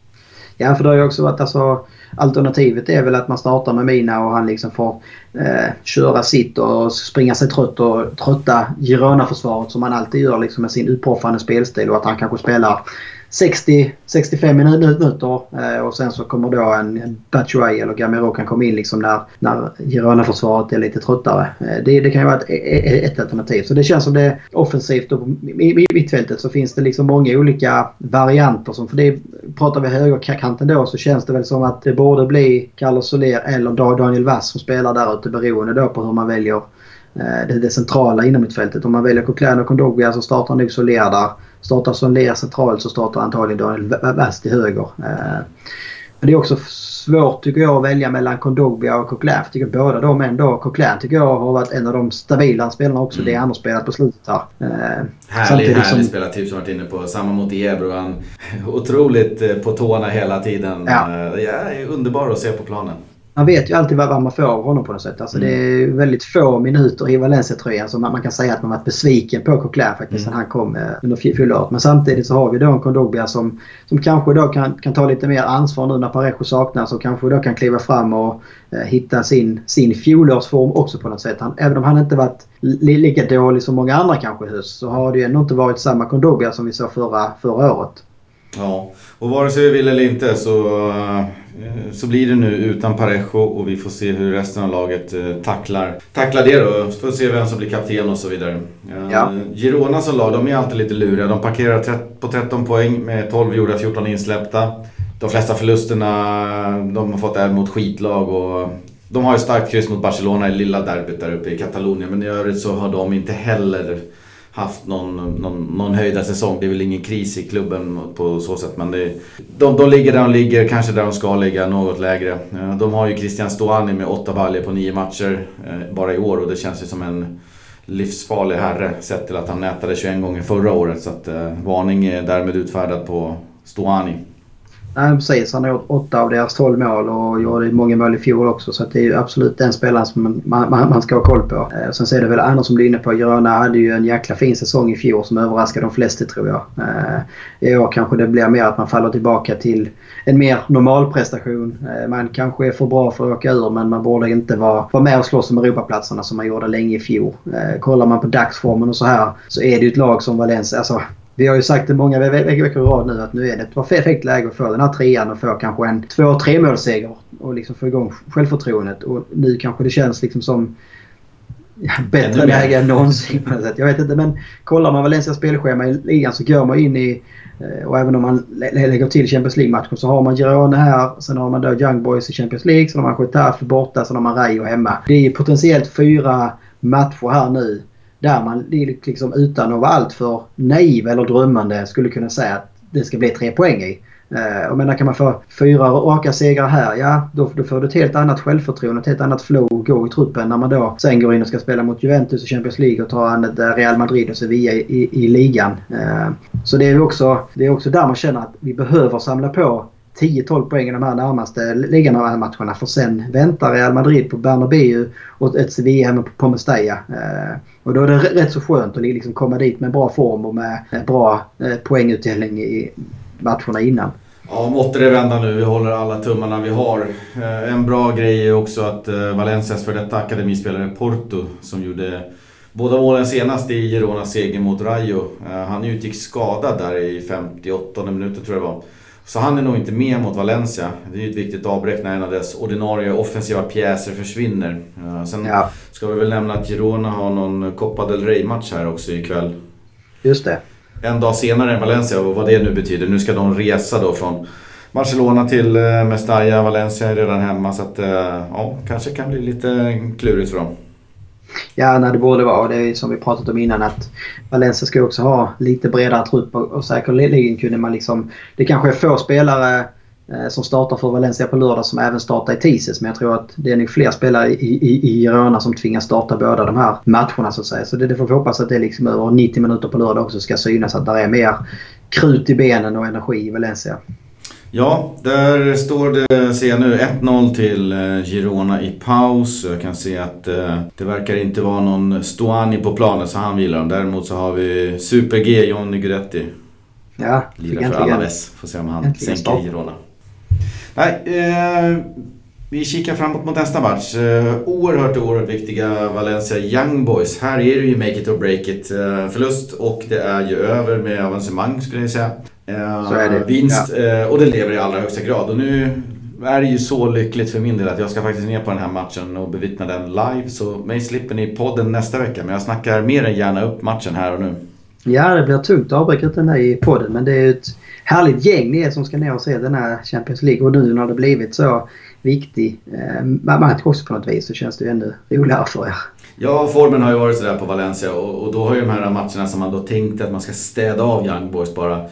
Ja, för det har ju också varit alltså... Alternativet är väl att man startar med Mina och han liksom får eh, köra sitt och springa sig trött och trötta Girona-försvaret som han alltid gör liksom med sin uppoffrande spelstil och att han kanske spelar 60, 65 minuter eh, och sen så kommer då en Batshuayi eller Gamero kan komma in liksom när, när Girona-försvaret är lite tröttare. Eh, det, det kan ju vara ett, e, e, e, ett, alternativ. Så det känns som det är offensivt och i mittfältet så finns det liksom många olika varianter. Som, för det pratar vi högerkanten då så känns det väl som att det borde bli Carlos Soler eller Daniel Vass som spelar där ute beroende då på hur man väljer det, det centrala inom mittfältet. Om man väljer Coquelin och Kondogbia så startar nog Soler där. Startar Soler centralt så startar antagligen Daniel Vass till höger. Eh, men det är också svårt tycker jag att välja mellan Kondogbia och Coquelin. Jag tycker båda de ändå. Coquelin tycker jag har varit en av de stabila spelarna också. Mm. Det han har spelat på slutet här. Eh, härlig, härlig som... spelartyp som varit inne på. Samma mot Ebro. Han otroligt eh, på tårna hela tiden. Ja. Eh, ja, underbar att se på planen man vet ju alltid vad, man får av honom på något sätt. Alltså mm. Det är väldigt få minuter i Valencia-tröjan som man, man, kan säga att man varit besviken på Coquelin faktiskt mm. när han kom eh, under fjolåret. Men samtidigt så har vi då en Kondogbia som, som kanske då kan, kan ta lite mer ansvar nu när Parejo saknas och kanske då kan kliva fram och eh, hitta sin, sin fjolårsform också på något sätt. Han, även om han inte varit li, lika dålig som många andra kanske i höst så har det ju ändå inte varit samma Kondogbia som vi såg förra, förra året. Ja, och vare sig vi vill eller inte så, eh, så blir det nu utan Parejo och vi får se hur resten av laget eh, tacklar, tacklar det då. Får se vem som blir kapten och så vidare. Ja. Girona som lag, de är alltid lite luriga. De parkerar på 13 poäng med 12 gjorda, 14 insläppta. De flesta förlusterna de har fått är mot skitlag och de har ju starkt kryss mot Barcelona i lilla derbyt där uppe i Katalonien men i övrigt så har de inte heller haft någon, någon, någon höjda säsong. Det är väl ingen kris i klubben på så sätt. Men det, de, de ligger där de ligger, kanske där de ska ligga, något lägre. De har ju Christian Stoani med åtta baljor på nio matcher eh, bara i år och det känns ju som en livsfarlig herre sett till att han nätade 21 gånger förra året. Så att eh, varning är därmed utfärdad på Stoani. Nej precis, han har gjort åtta av deras tolv mål och gjorde många mål i fjol också. Så det är absolut den spelaren som man, man, man ska ha koll på. Eh, sen så är det väl andra som är inne på. Gröna hade ju en jäkla fin säsong i fjol som överraskade de flesta tror jag. Eh, I år kanske det blir mer att man faller tillbaka till en mer normal prestation. Eh, man kanske är för bra för att åka ur men man borde inte vara, vara med och slåss om Europaplatserna som man gjorde länge i fjol. Eh, kollar man på dagsformen och så här så är det ju ett lag som Valencia. Alltså, vi har ju sagt det många veckor i rad nu att nu är det ett perfekt läge att få den här trean och få kanske en två tre målseger och liksom få igång självförtroendet. Och nu kanske det känns liksom som ja, bättre läge än någonsin på något sätt. Jag vet inte men kollar man Valencias spelschema i ligan så går man in i eh, och även om man lägger till Champions League-matchen så har man Girona här. Sen har man då Young Boys i Champions League. Sen har man Getafe borta. Sen har man Rayo hemma. Det är potentiellt fyra matcher här nu där man liksom utan att vara alltför naiv eller drömmande skulle kunna säga att det ska bli tre poäng i. Eh, Jag menar kan man få fyra raka segrar här, ja då, då får du ett helt annat självförtroende, ett helt annat flow att gå i truppen när man då sen går in och ska spela mot Juventus i Champions League och ta an Real Madrid och Sevilla i, i, i ligan. Eh, så det är, också, det är också där man känner att vi behöver samla på 10-12 poäng i de här närmaste ligamatcherna för sen väntar Real Madrid på Bernabéu och ett Sevilla hemma på Mestalla. Eh, och då är det rätt så skönt att liksom komma dit med bra form och med bra eh, poängutdelning i matcherna innan. Ja, måtte det vända nu. Vi håller alla tummarna vi har. Eh, en bra grej är också att Valencias för detta akademispelare Porto som gjorde båda målen senast i Gironas seger mot Rayo. Han utgick skadad där i 58 minuter tror jag det var. Så han är nog inte med mot Valencia. Det är ju ett viktigt avbräck när en av dess ordinarie offensiva pjäser försvinner. Sen ja. ska vi väl nämna att Girona har någon Copa del Rey-match här också ikväll. Just det. En dag senare än Valencia och vad det nu betyder. Nu ska de resa då från Barcelona till eh, Mestalla. Valencia är redan hemma så att eh, ja, kanske kan bli lite klurigt för dem. Ja, när det borde vara. Det är som vi pratat om innan att Valencia ska också ha lite bredare trupp och, och säkerligen kunde man liksom... Det kanske är få spelare eh, som startar för Valencia på lördag som även startar i tisdags. Men jag tror att det är nog fler spelare i, i, i Girona som tvingas starta båda de här matcherna så att säga. Så det, det får vi hoppas att det liksom över 90 minuter på lördag också ska synas att det är mer krut i benen och energi i Valencia. Ja, där står det, ser jag nu, 1-0 till eh, Girona i paus. Jag kan se att eh, det verkar inte vara någon Stoani på planen så han vilar. Däremot så har vi Super-G, Johnny Guidetti. Ja, Lirar för Alaves. Får se om han sänker Girona. Nej, eh, vi kikar framåt mot nästa match. Eh, oerhört, oerhört viktiga Valencia Young Boys. Här är det ju make it or break it. Eh, förlust och det är ju över med avancemang skulle jag säga. Är det. Vinst, ja. och det lever i allra högsta grad. Och nu är det ju så lyckligt för min del att jag ska faktiskt ner på den här matchen och bevittna den live. Så mig slipper ni podden nästa vecka. Men jag snackar mer än gärna upp matchen här och nu. Ja, det blir tungt att avbryta den här i podden. Men det är ett härligt gäng ni är som ska ner och se den här Champions League. Och nu när det blivit så viktig eh, match också på något vis så känns det ju ännu roligare för er. Ja, formen har ju varit sådär på Valencia och, och då har ju de här matcherna som man då tänkte att man ska städa av Young Boys bara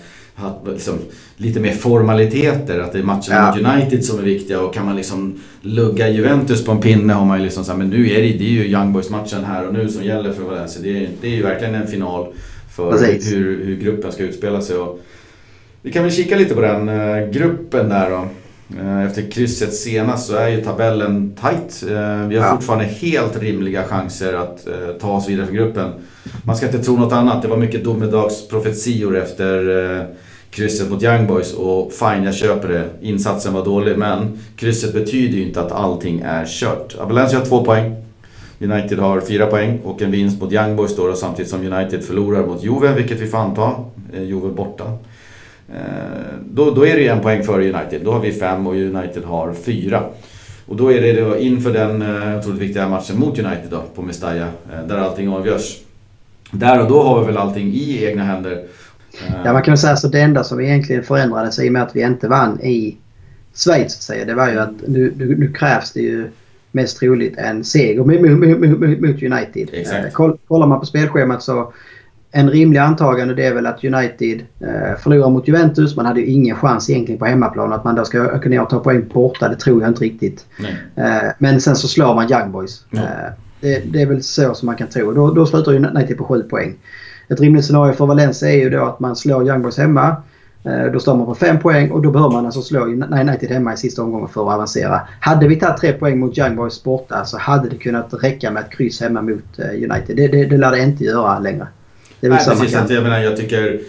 liksom, lite mer formaliteter. Att det är matcherna ja. mot United som är viktiga och kan man liksom lugga Juventus på en pinne har man ju liksom såhär, men nu är det, det är ju Young Boys matchen här och nu som gäller för Valencia. Det är, det är ju verkligen en final för hur, hur gruppen ska utspela sig. Och vi kan väl kika lite på den uh, gruppen där då. Uh, efter krysset senast så är ju tabellen tight. Uh, vi har ja. fortfarande helt rimliga chanser att ta oss vidare för gruppen. Man ska inte tro något annat. Det var mycket domedagsprofetior efter krysset mot Young Boys och fine, jag köper det. Insatsen var dålig men krysset betyder ju inte att allting är kört. Valencia har två poäng. United har fyra poäng och en vinst mot Young Boys då, samtidigt som United förlorar mot Juve, vilket vi får anta. Eh, Juve borta. Eh, då, då är det en poäng före United. Då har vi fem och United har fyra. Och då är det då inför den eh, otroligt viktiga matchen mot United då, på Mestalla, där allting avgörs. Där och då har vi väl allting i egna händer. Ja, man kan väl säga så det enda som egentligen förändrades i och med att vi inte vann i Schweiz, säger, det var ju att nu, nu, nu krävs det ju mest troligt en seger mot United. Exakt. Eh, kollar man på spelschemat så en rimlig antagande det är väl att United eh, förlorar mot Juventus. Man hade ju ingen chans egentligen på hemmaplan. Att man då ska öka ner och ta poäng borta, det tror jag inte riktigt. Eh, men sen så slår man Young Boys. Eh, det, det, är väl så som man kan tro. Då, då slutar United på 7 poäng. Ett rimligt scenario för Valencia är ju då att man slår Young Boys hemma. Eh, då står man på 5 poäng och då behöver man alltså slå United hemma i sista omgången för att avancera. Hade vi tagit 3 poäng mot Young Boys borta så hade det kunnat räcka med ett kryss hemma mot United. Det, det, det lär det inte göra längre. Det är Nej, precis. Kan... Jag menar, jag tycker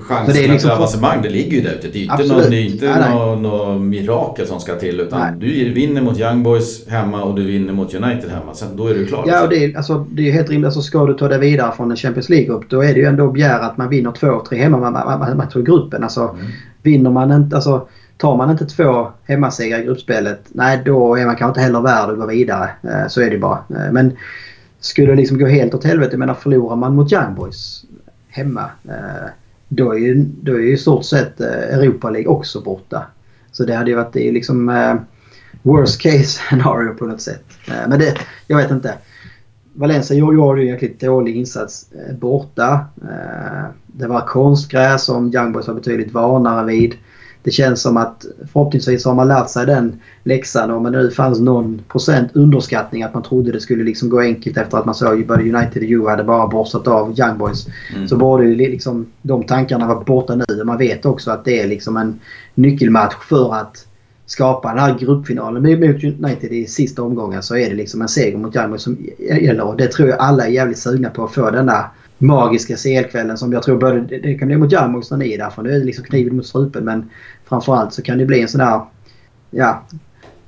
chansen det är liksom till avancemang det ligger ju där ute. Det är inte, någon, det är inte något, mirakel som ska till. Utan nej. du vinner mot Young Boys hemma och du vinner mot United hemma. Sen, då är du klar. Ja, och det är, alltså, det är helt rimligt. Alltså, ska du ta dig vidare från en Champions League-grupp då är det ju ändå begär att man vinner två, tre hemmamatcher i gruppen. Alltså, mm. Vinner man inte... Alltså, Tar man inte två hemmasegrar i gruppspelet, nej då är man kanske inte heller värd att gå vidare. Eh, så är det bara. Eh, men skulle det liksom gå helt åt helvete, jag menar förlorar man mot Young Boys hemma eh, då är ju, då är ju i stort sett eh, Europa League också borta. Så det hade ju varit det liksom eh, worst case scenario på något sätt. Eh, men det, jag vet inte. Valencia gjorde ju en jäkligt dålig insats eh, borta. Eh, det var konstgräs som Young Boys var betydligt vanare vid det känns som att förhoppningsvis har man lärt sig den läxan. Om det nu fanns någon procent underskattning att man trodde det skulle liksom gå enkelt efter att man såg ju både United och Juve hade bara borstat av Young Boys. Mm. Så borde ju liksom de tankarna vara borta nu. Man vet också att det är liksom en nyckelmatch för att skapa den här gruppfinalen mot United i sista omgången så är det liksom en seger mot Young Boys som gäller. Och det tror jag alla är jävligt sugna på att få denna magiska CL-kvällen som jag tror både det kan bli mot Jarmox när ni är där för nu är det liksom kniven mot strupen men framförallt så kan det bli en sån där ja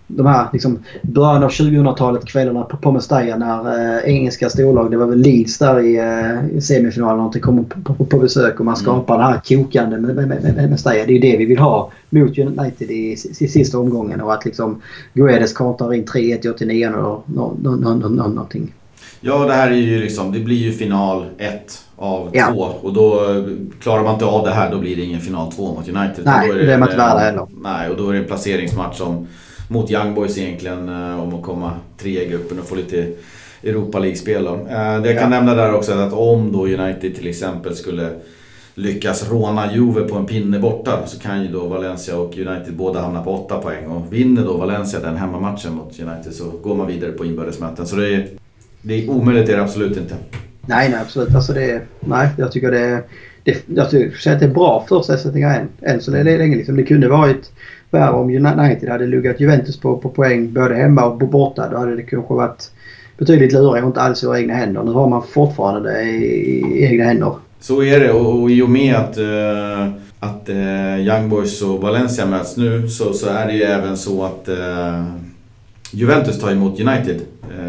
de här liksom början av 2000-talet kvällarna på, på Mestalla när eh, engelska storlag, det var väl Leeds där i, eh, i semifinalen och kommer på, på, på, besök och man mm. skapar mm. det här kokande med, med, med, med Mestalla. Det är det vi vill ha mot United i, i, i sista omgången och att liksom Guedes kontar in 3-1 i 89 och no, no, no, no, någonting. Ja, det här är ju liksom, det blir ju final 1 av ja. två. Och då klarar man inte av det här, då blir det ingen final 2 mot United. Nej, då är det, det är man inte värda heller. Nej, och då är det en placeringsmatch som, mot Young Boys egentligen eh, om att komma tre i gruppen och få lite Europa League-spel. Eh, det jag kan ja. nämna där också är att om då United till exempel skulle lyckas råna Juve på en pinne borta så kan ju då Valencia och United båda hamna på 8 poäng. Och vinner då Valencia den hemmamatchen mot United så går man vidare på inbördesmöten. Så det är det är omöjligt är det absolut inte. Nej, nej absolut. Alltså det, nej, jag tycker det, det, jag tycker att det är bra förutsättningar än, än så länge. Liksom. Det kunde varit värre om United hade luggat Juventus på, på poäng både hemma och borta. Då hade det kanske varit betydligt lurigare och inte alls i egna händer. Nu har man fortfarande det i, i egna händer. Så är det och, och i och med att, uh, att uh, Young Boys och Valencia möts nu så, så är det ju även så att uh, Juventus tar emot United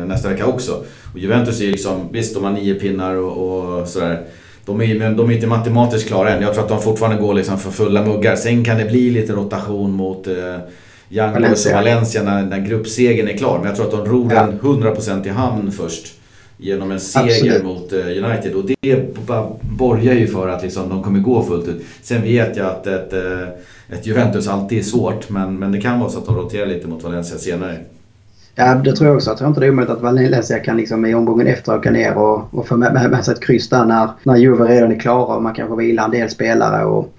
nästa vecka också. Och Juventus är liksom, visst de har nio pinnar och, och sådär. de är, de är inte matematiskt klara än. Jag tror att de fortfarande går liksom för fulla muggar. Sen kan det bli lite rotation mot eh, Young Boys och Valencia när, när gruppsegern är klar. Men jag tror att de ror ja. den 100% i hamn först. Genom en seger Absolut. mot eh, United. Och det borgar ju för att liksom, de kommer gå fullt ut. Sen vet jag att ett, eh, ett Juventus alltid är svårt. Men, men det kan vara så att de roterar lite mot Valencia senare. Ja, det tror jag också. Jag tror inte det är omöjligt att Valencia kan liksom i omgången efter åka ner och, och få med, med, med sig ett kryss där när, när Juve redan är klara och man kanske vilar en del spelare. Och,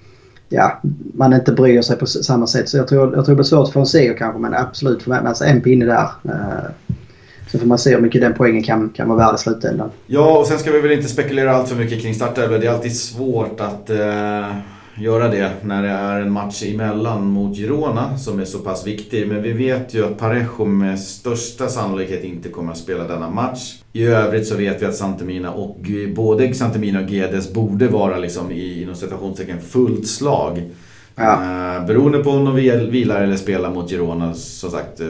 ja, man inte bryr sig på samma sätt. Så jag tror, jag tror det blir svårt för en seger kanske men absolut få med sig en pinne där. Eh, så får man se hur mycket den poängen kan, kan vara värd i slutändan. Ja, och sen ska vi väl inte spekulera allt för mycket kring startelvor. Det är alltid svårt att eh, göra det när det är en match emellan mot Girona som är så pass viktig. Men vi vet ju att Parejo med största sannolikhet inte kommer att spela denna match. I övrigt så vet vi att Santemina och både Santemina och Gedes borde vara liksom i inom citationstecken fullt slag. Ja. Uh, beroende på om de vilar eller spelar mot Girona som sagt. Eh,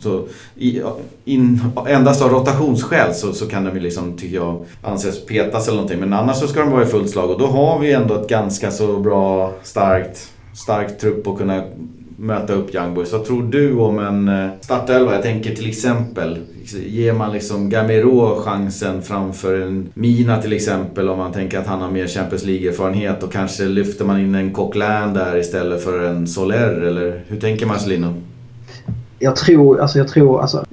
så i, in, endast av rotationsskäl så, så kan de ju liksom, tycker jag, anses petas eller någonting. Men annars så ska de vara i fullt slag och då har vi ändå ett ganska så bra, starkt, starkt trupp att kunna möta upp Young Boys. Vad tror du om en eh, startelva? Jag tänker till exempel, ger man liksom Gamero chansen framför en Mina till exempel om man tänker att han har mer Champions League-erfarenhet och kanske lyfter man in en Coquelin där istället för en Soler eller hur tänker Marcelino? Jag tror, alltså jag tror, alltså,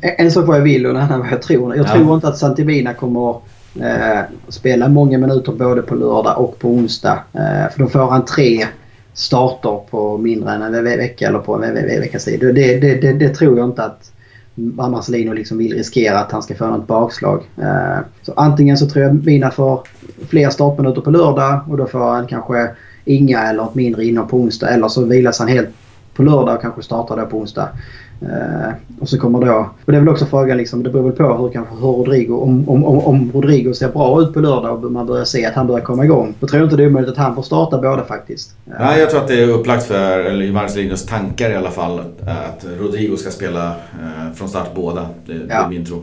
eh, en sak vad jag vill och en annan vad jag tror. Jag ja. tror inte att Santivina kommer eh, spela många minuter både på lördag och på onsdag. Eh, för då får han tre starter på mindre än en vecka eller på en veckas tid. Det, det, det, det tror jag inte att Marcelino liksom vill riskera att han ska få något bakslag. Eh, så antingen så tror jag Mina får fler startminuter på lördag och då får han kanske inga eller ett mindre innan på onsdag. Eller så vilas han helt på lördag och kanske startar då på onsdag. Uh, och så kommer då... Och det är väl också frågan liksom, det beror väl på hur, kanske, hur Rodrigo... Om, om, om, Rodrigo ser bra ut på lördag och man börjar se att han börjar komma igång. Då tror jag inte det är omöjligt att han får starta båda faktiskt. Uh, Nej, jag tror att det är upplagt för, Marcelinos tankar i alla fall, att Rodrigo ska spela uh, från start båda. Det, ja. det är min tro.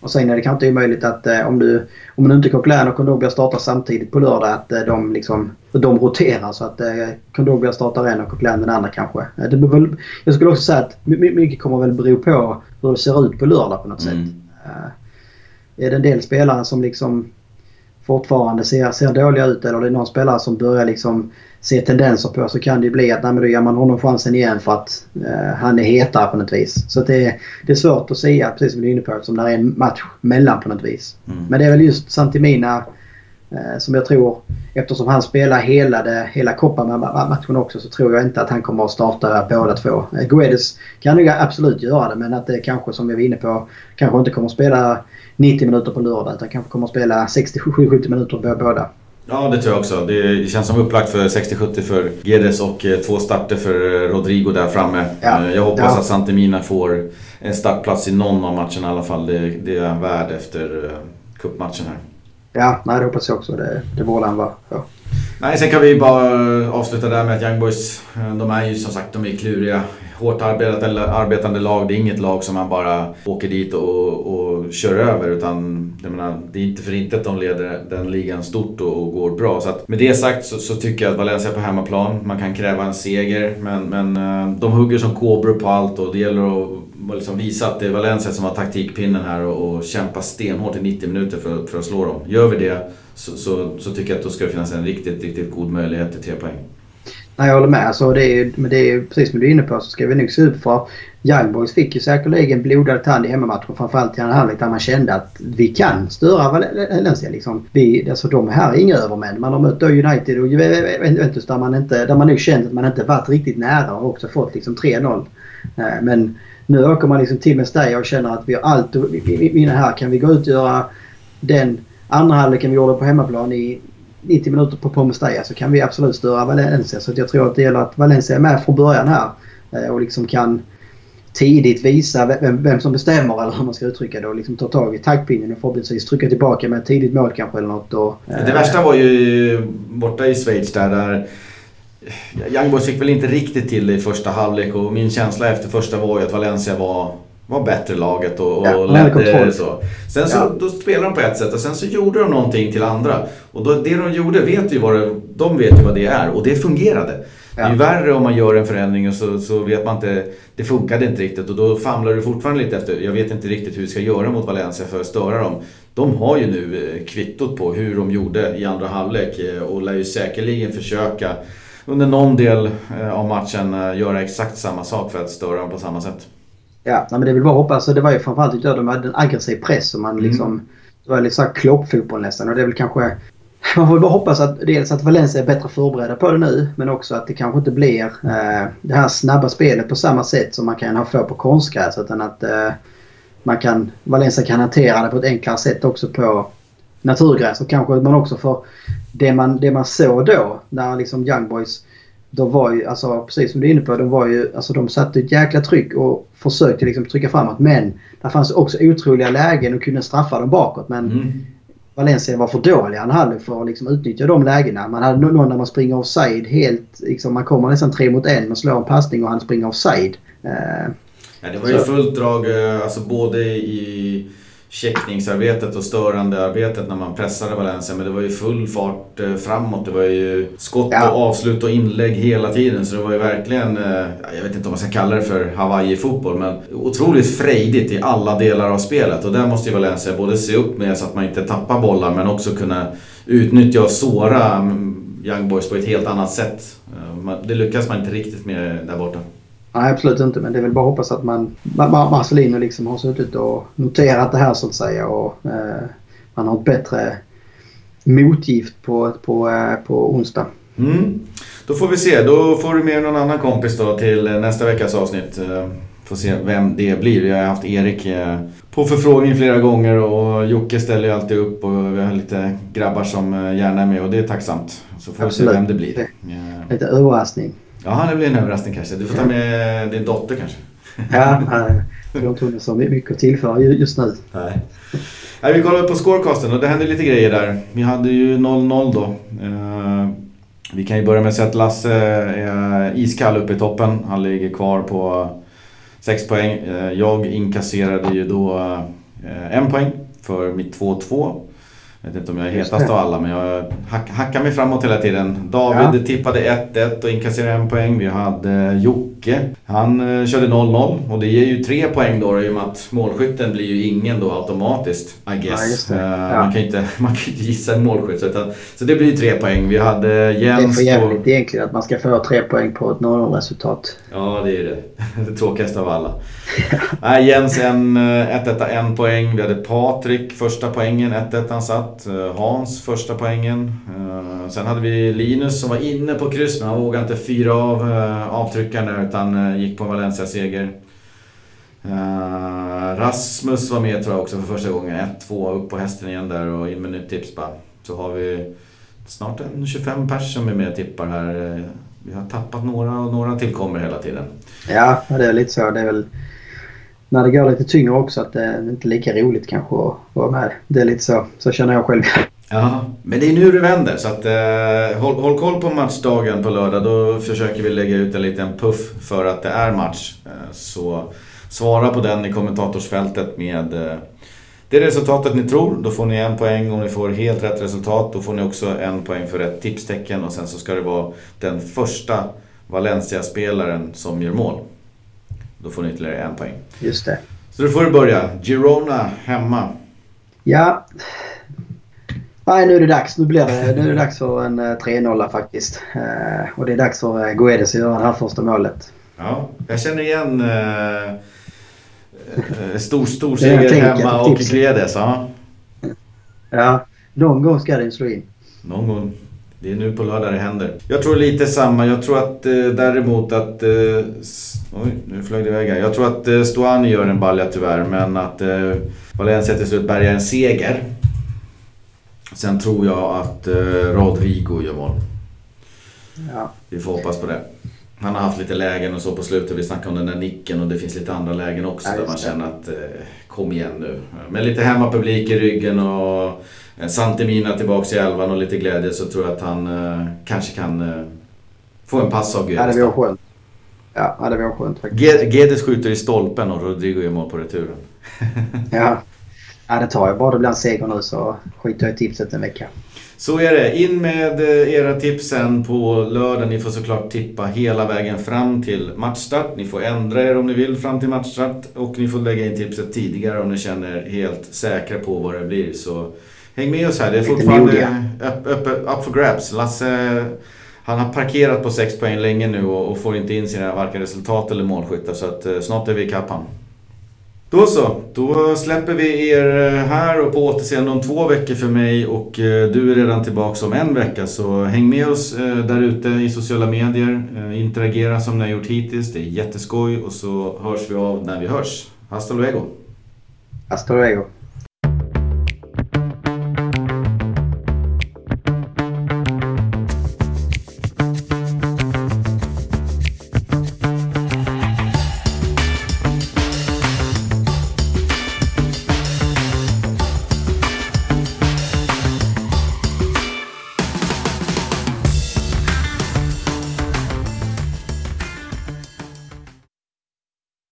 Och sen är det kanske inte omöjligt att eh, om du om man inte Coquelin och Kondogbia startar samtidigt på lördag att eh, de liksom de roterar så att eh, Kondogbia startar en och Coquelin den andra kanske. Eh, det väl, jag skulle också säga att mycket kommer väl bero på hur det ser ut på lördag på något mm. sätt. Eh, är det en del spelare som liksom fortfarande ser, ser dåliga ut eller det är någon spelare som börjar liksom se tendenser på så kan det ju bli att nej, men då ger man honom chansen igen för att eh, han är hetare på något vis. Så det, det är svårt att säga, precis som du är inne på, eftersom det är en match mellan på något vis. Mm. Men det är väl just Santimina som jag tror, eftersom han spelar hela, det, hela Copa-matchen också, så tror jag inte att han kommer att starta båda två. Eh, Guedes kan ju absolut göra det, men att det kanske, som vi var inne på, kanske inte kommer att spela 90 minuter på lördag utan kanske kommer att spela 60-70 minuter på båda. Ja, det tror jag också. Det känns som upplagt för 60-70 för Gedes och eh, två starter för eh, Rodrigo där framme. Ja. Eh, jag hoppas ja. att Santemina får en startplats i någon av matcherna i alla fall. Det, det är han värd efter cupmatchen här. Ja, nej, det hoppas jag också. Det, det borde han vara. Ja. Nej, sen kan vi bara eh, avsluta där med att Young Boys, eh, de är ju som sagt de är kluriga hårt arbetande, arbetande lag. Det är inget lag som man bara åker dit och, och kör över. Utan jag menar, det är inte för inte att de leder den ligan stort och, och går bra. Så att med det sagt så, så, tycker jag att Valencia är på hemmaplan. Man kan kräva en seger. Men, men eh, de hugger som kobror på allt och det gäller att liksom visa att det är Valencia som har taktikpinnen här och, och kämpa stenhårt i 90 minuter för, för att slå dem. Gör vi det så, så, så tycker jag att då ska det finnas en riktigt, riktigt god möjlighet till tre poäng. Nej, jag håller med. Alltså, det är, men det är precis som du är inne på så ska vi nog se upp för Young Boys fick ju säkerligen blodad tand i hemmamatchen. Framförallt i andra halvlek där man kände att vi kan störa Valencia. Liksom. Vi, alltså, de här är inga övermän. Man har mött United och Juventus där man, inte, där man nog känt att man inte varit riktigt nära och också fått liksom 3-0. Eh, men nu åker man liksom till Mestalla och känner att vi har allt att vinna här. Kan vi gå ut och göra den andra halvleken vi gjorde på hemmaplan i 90 minuter på Mestalla så kan vi absolut störa Valencia. Så jag tror att det gäller att Valencia är med från början här eh, och liksom kan tidigt visa vem, vem som bestämmer eller hur man ska uttrycka det och liksom ta tag i taktpinnen och förhoppningsvis trycka tillbaka med ett tidigt mål kanske eller något. Och, det värsta var ju borta i Schweiz där, där Young Boys fick väl inte riktigt till det i första halvlek och min känsla efter första var ju att Valencia var var bättre laget och, och ja, ledde så. Sen så ja. då spelade de på ett sätt och sen så gjorde de någonting till andra. Och då, det de gjorde vet ju vad det, de vet ju vad det är och det fungerade. Ja. Det är ju värre om man gör en förändring och så, så vet man inte, det funkade inte riktigt och då famlar du fortfarande lite efter, jag vet inte riktigt hur vi ska göra mot Valencia för att störa dem. De har ju nu eh, kvittot på hur de gjorde i andra halvlek eh, och lär ju säkerligen försöka under någon del eh, av matchen göra exakt samma sak för att störa dem på samma sätt. Ja, men det väl bara hoppas. Det var ju framförallt att de hade en aggressiv press och man mm. liksom... Mm. Det var såhär kloppfotboll nästan och det är väl kanske... Man får bara hoppas att dels att Valencia är bättre förberedda på det nu men också att det kanske inte blir eh, det här snabba spelet på samma sätt som man kan ha få på konstgräs utan att eh, man kan, Valencia kan hantera det på ett enklare sätt också på naturgräs och kanske man också får det man, det man såg då när liksom Young Boys de var ju, alltså precis som du är inne på, de var ju, alltså de satte ett jäkla tryck och försökte liksom trycka framåt. Men det fanns också otroliga lägen och kunde straffa dem bakåt. Men mm. Valencia var för dåliga en halvlek för att liksom utnyttja de lägena. Man hade någon där man springer offside helt, liksom, man kommer nästan tre mot en och slår en passning och han springer offside. Uh, ja, det var ju fullt drag, eh, alltså både i checkningsarbetet och störandearbetet när man pressade Valencia. Men det var ju full fart eh, framåt. Det var ju skott och avslut och inlägg hela tiden. Så det var ju verkligen, eh, jag vet inte om man ska kalla det för Hawaii-fotboll, men otroligt frejdigt i alla delar av spelet. Och där måste ju Valencia både se upp med så att man inte tappar bollar, men också kunna utnyttja och såra mm, Young Boys på ett helt annat sätt. Eh, det lyckas man inte riktigt med där borta. Nej, absolut inte. Men det är väl bara att hoppas att man, Marcelino liksom har suttit och noterat det här så att säga och eh, man har ett bättre motgift på, på, eh, på onsdag. Mm. Då får vi se. Då får du med någon annan kompis då till eh, nästa veckas avsnitt. Eh, får se vem det blir. Vi har haft Erik på förfrågning flera gånger och Jocke ställer ju alltid upp och vi har lite grabbar som gärna är med och det är tacksamt. Så får Absolut. vi se vem det blir. Lite överraskning. Ja, det blir en överraskning kanske. Du får ta med din dotter kanske. Ja, jag tror inte så mycket att tillföra just nu. Nej. Nej, vi kollar på scorecasten och det hände lite grejer där. Vi hade ju 0-0 då. Eh, vi kan ju börja med att säga att Lasse är iskall uppe i toppen. Han ligger kvar på 6 poäng. Eh, jag inkasserade ju då eh, en poäng för mitt 2-2. Jag vet inte om jag är hetast av alla men jag hack, hackar mig framåt hela tiden. David ja. tippade 1-1 och inkasserade en poäng. Vi hade Jocke. Han uh, körde 0-0 och det ger ju tre poäng då i och med att målskytten blir ju ingen då automatiskt. I guess. Ja, uh, ja. Man kan ju inte, man kan inte gissa en målskytt. Så, utan, så det blir ju tre poäng. Vi hade Jens... Det är för jävligt egentligen att man ska få tre poäng på ett 0-0-resultat. Ja det är det. Det tråkigaste av alla. Nej, Jens en 1-1 eh, en poäng. Vi hade Patrik första poängen 1-1 han satt. Eh, Hans första poängen. Eh, sen hade vi Linus som var inne på kryss men han vågade inte fyra av eh, avtryckarna utan eh, gick på en Valencia-seger. Rasmus var med tror jag också för första gången. 1-2 upp på hästen igen där och in med nytt tips bara. Så har vi snart en 25 pers som är med och tippar här. Vi har tappat några och några tillkommer hela tiden. Ja, det är lite så. Det är väl när det går lite tyngre också att det är inte lika roligt kanske att vara med. Det är lite så. Så känner jag själv. Ja, men det är nu det vänder så att eh, håll, håll, koll på matchdagen på lördag. Då försöker vi lägga ut en liten puff för att det är match. Eh, så svara på den i kommentatorsfältet med eh, det resultatet ni tror. Då får ni en poäng. Om ni får helt rätt resultat då får ni också en poäng för rätt tipstecken. Och sen så ska det vara den första Valencia-spelaren som gör mål. Då får ni ytterligare en poäng. Just det. Så då får du börja. Girona hemma. Ja. Nej, nu är det dags. Nu, blir det, nu är det dags för en 3-0 eh, faktiskt. Eh, och det är dags för eh, Guedes att göra det här första målet. Ja, jag känner igen eh, stor, stor seger hemma och Guedes. Ja. ja, någon gång ska den slå in. Någon gång. Det är nu på lördag det händer. Jag tror lite samma. Jag tror att eh, däremot att... Eh, oj, nu flög det iväg här. Jag tror att eh, Stoani gör en balja tyvärr, men att eh, Valencia till slut bärgar en seger. Sen tror jag att eh, Rodrigo gör mål. Ja. Vi får hoppas på det. Han har haft lite lägen och så på slutet. Vi snackade om den där nicken och det finns lite andra lägen också ja, där man känner att eh, kom igen nu. Med lite hemmapublik i ryggen och Santemina tillbaks i elvan och lite glädje så tror jag att han eh, kanske kan eh, få en pass av Gud. Ja, det vore skönt. Ja, det var skönt faktiskt. Gedes skjuter i stolpen och Rodrigo gör mål på returen. ja. ja, det tar jag. Bara det blir en seger nu så skiter jag i tipset en vecka. Så är det. In med eh, era tips sen på lördag. Ni får såklart tippa hela vägen fram till matchstart. Ni får ändra er om ni vill fram till matchstart. Och ni får lägga in tipset tidigare om ni känner er helt säkra på vad det blir. Så häng med oss här. Det är fortfarande upp, up for grabs. Lasse han har parkerat på 6 poäng länge nu och, får inte in sina varken resultat eller målskyttar. Så att eh, snart är vi ikapp han. Då så, då släpper vi er eh, här och på återseende om två veckor för mig och eh, du är redan tillbaka om en vecka så häng med oss där ute i sociala medier. Interagera som ni har gjort hittills, det är jätteskoj och så hörs vi av när vi hörs. Hasta luego! Hasta luego!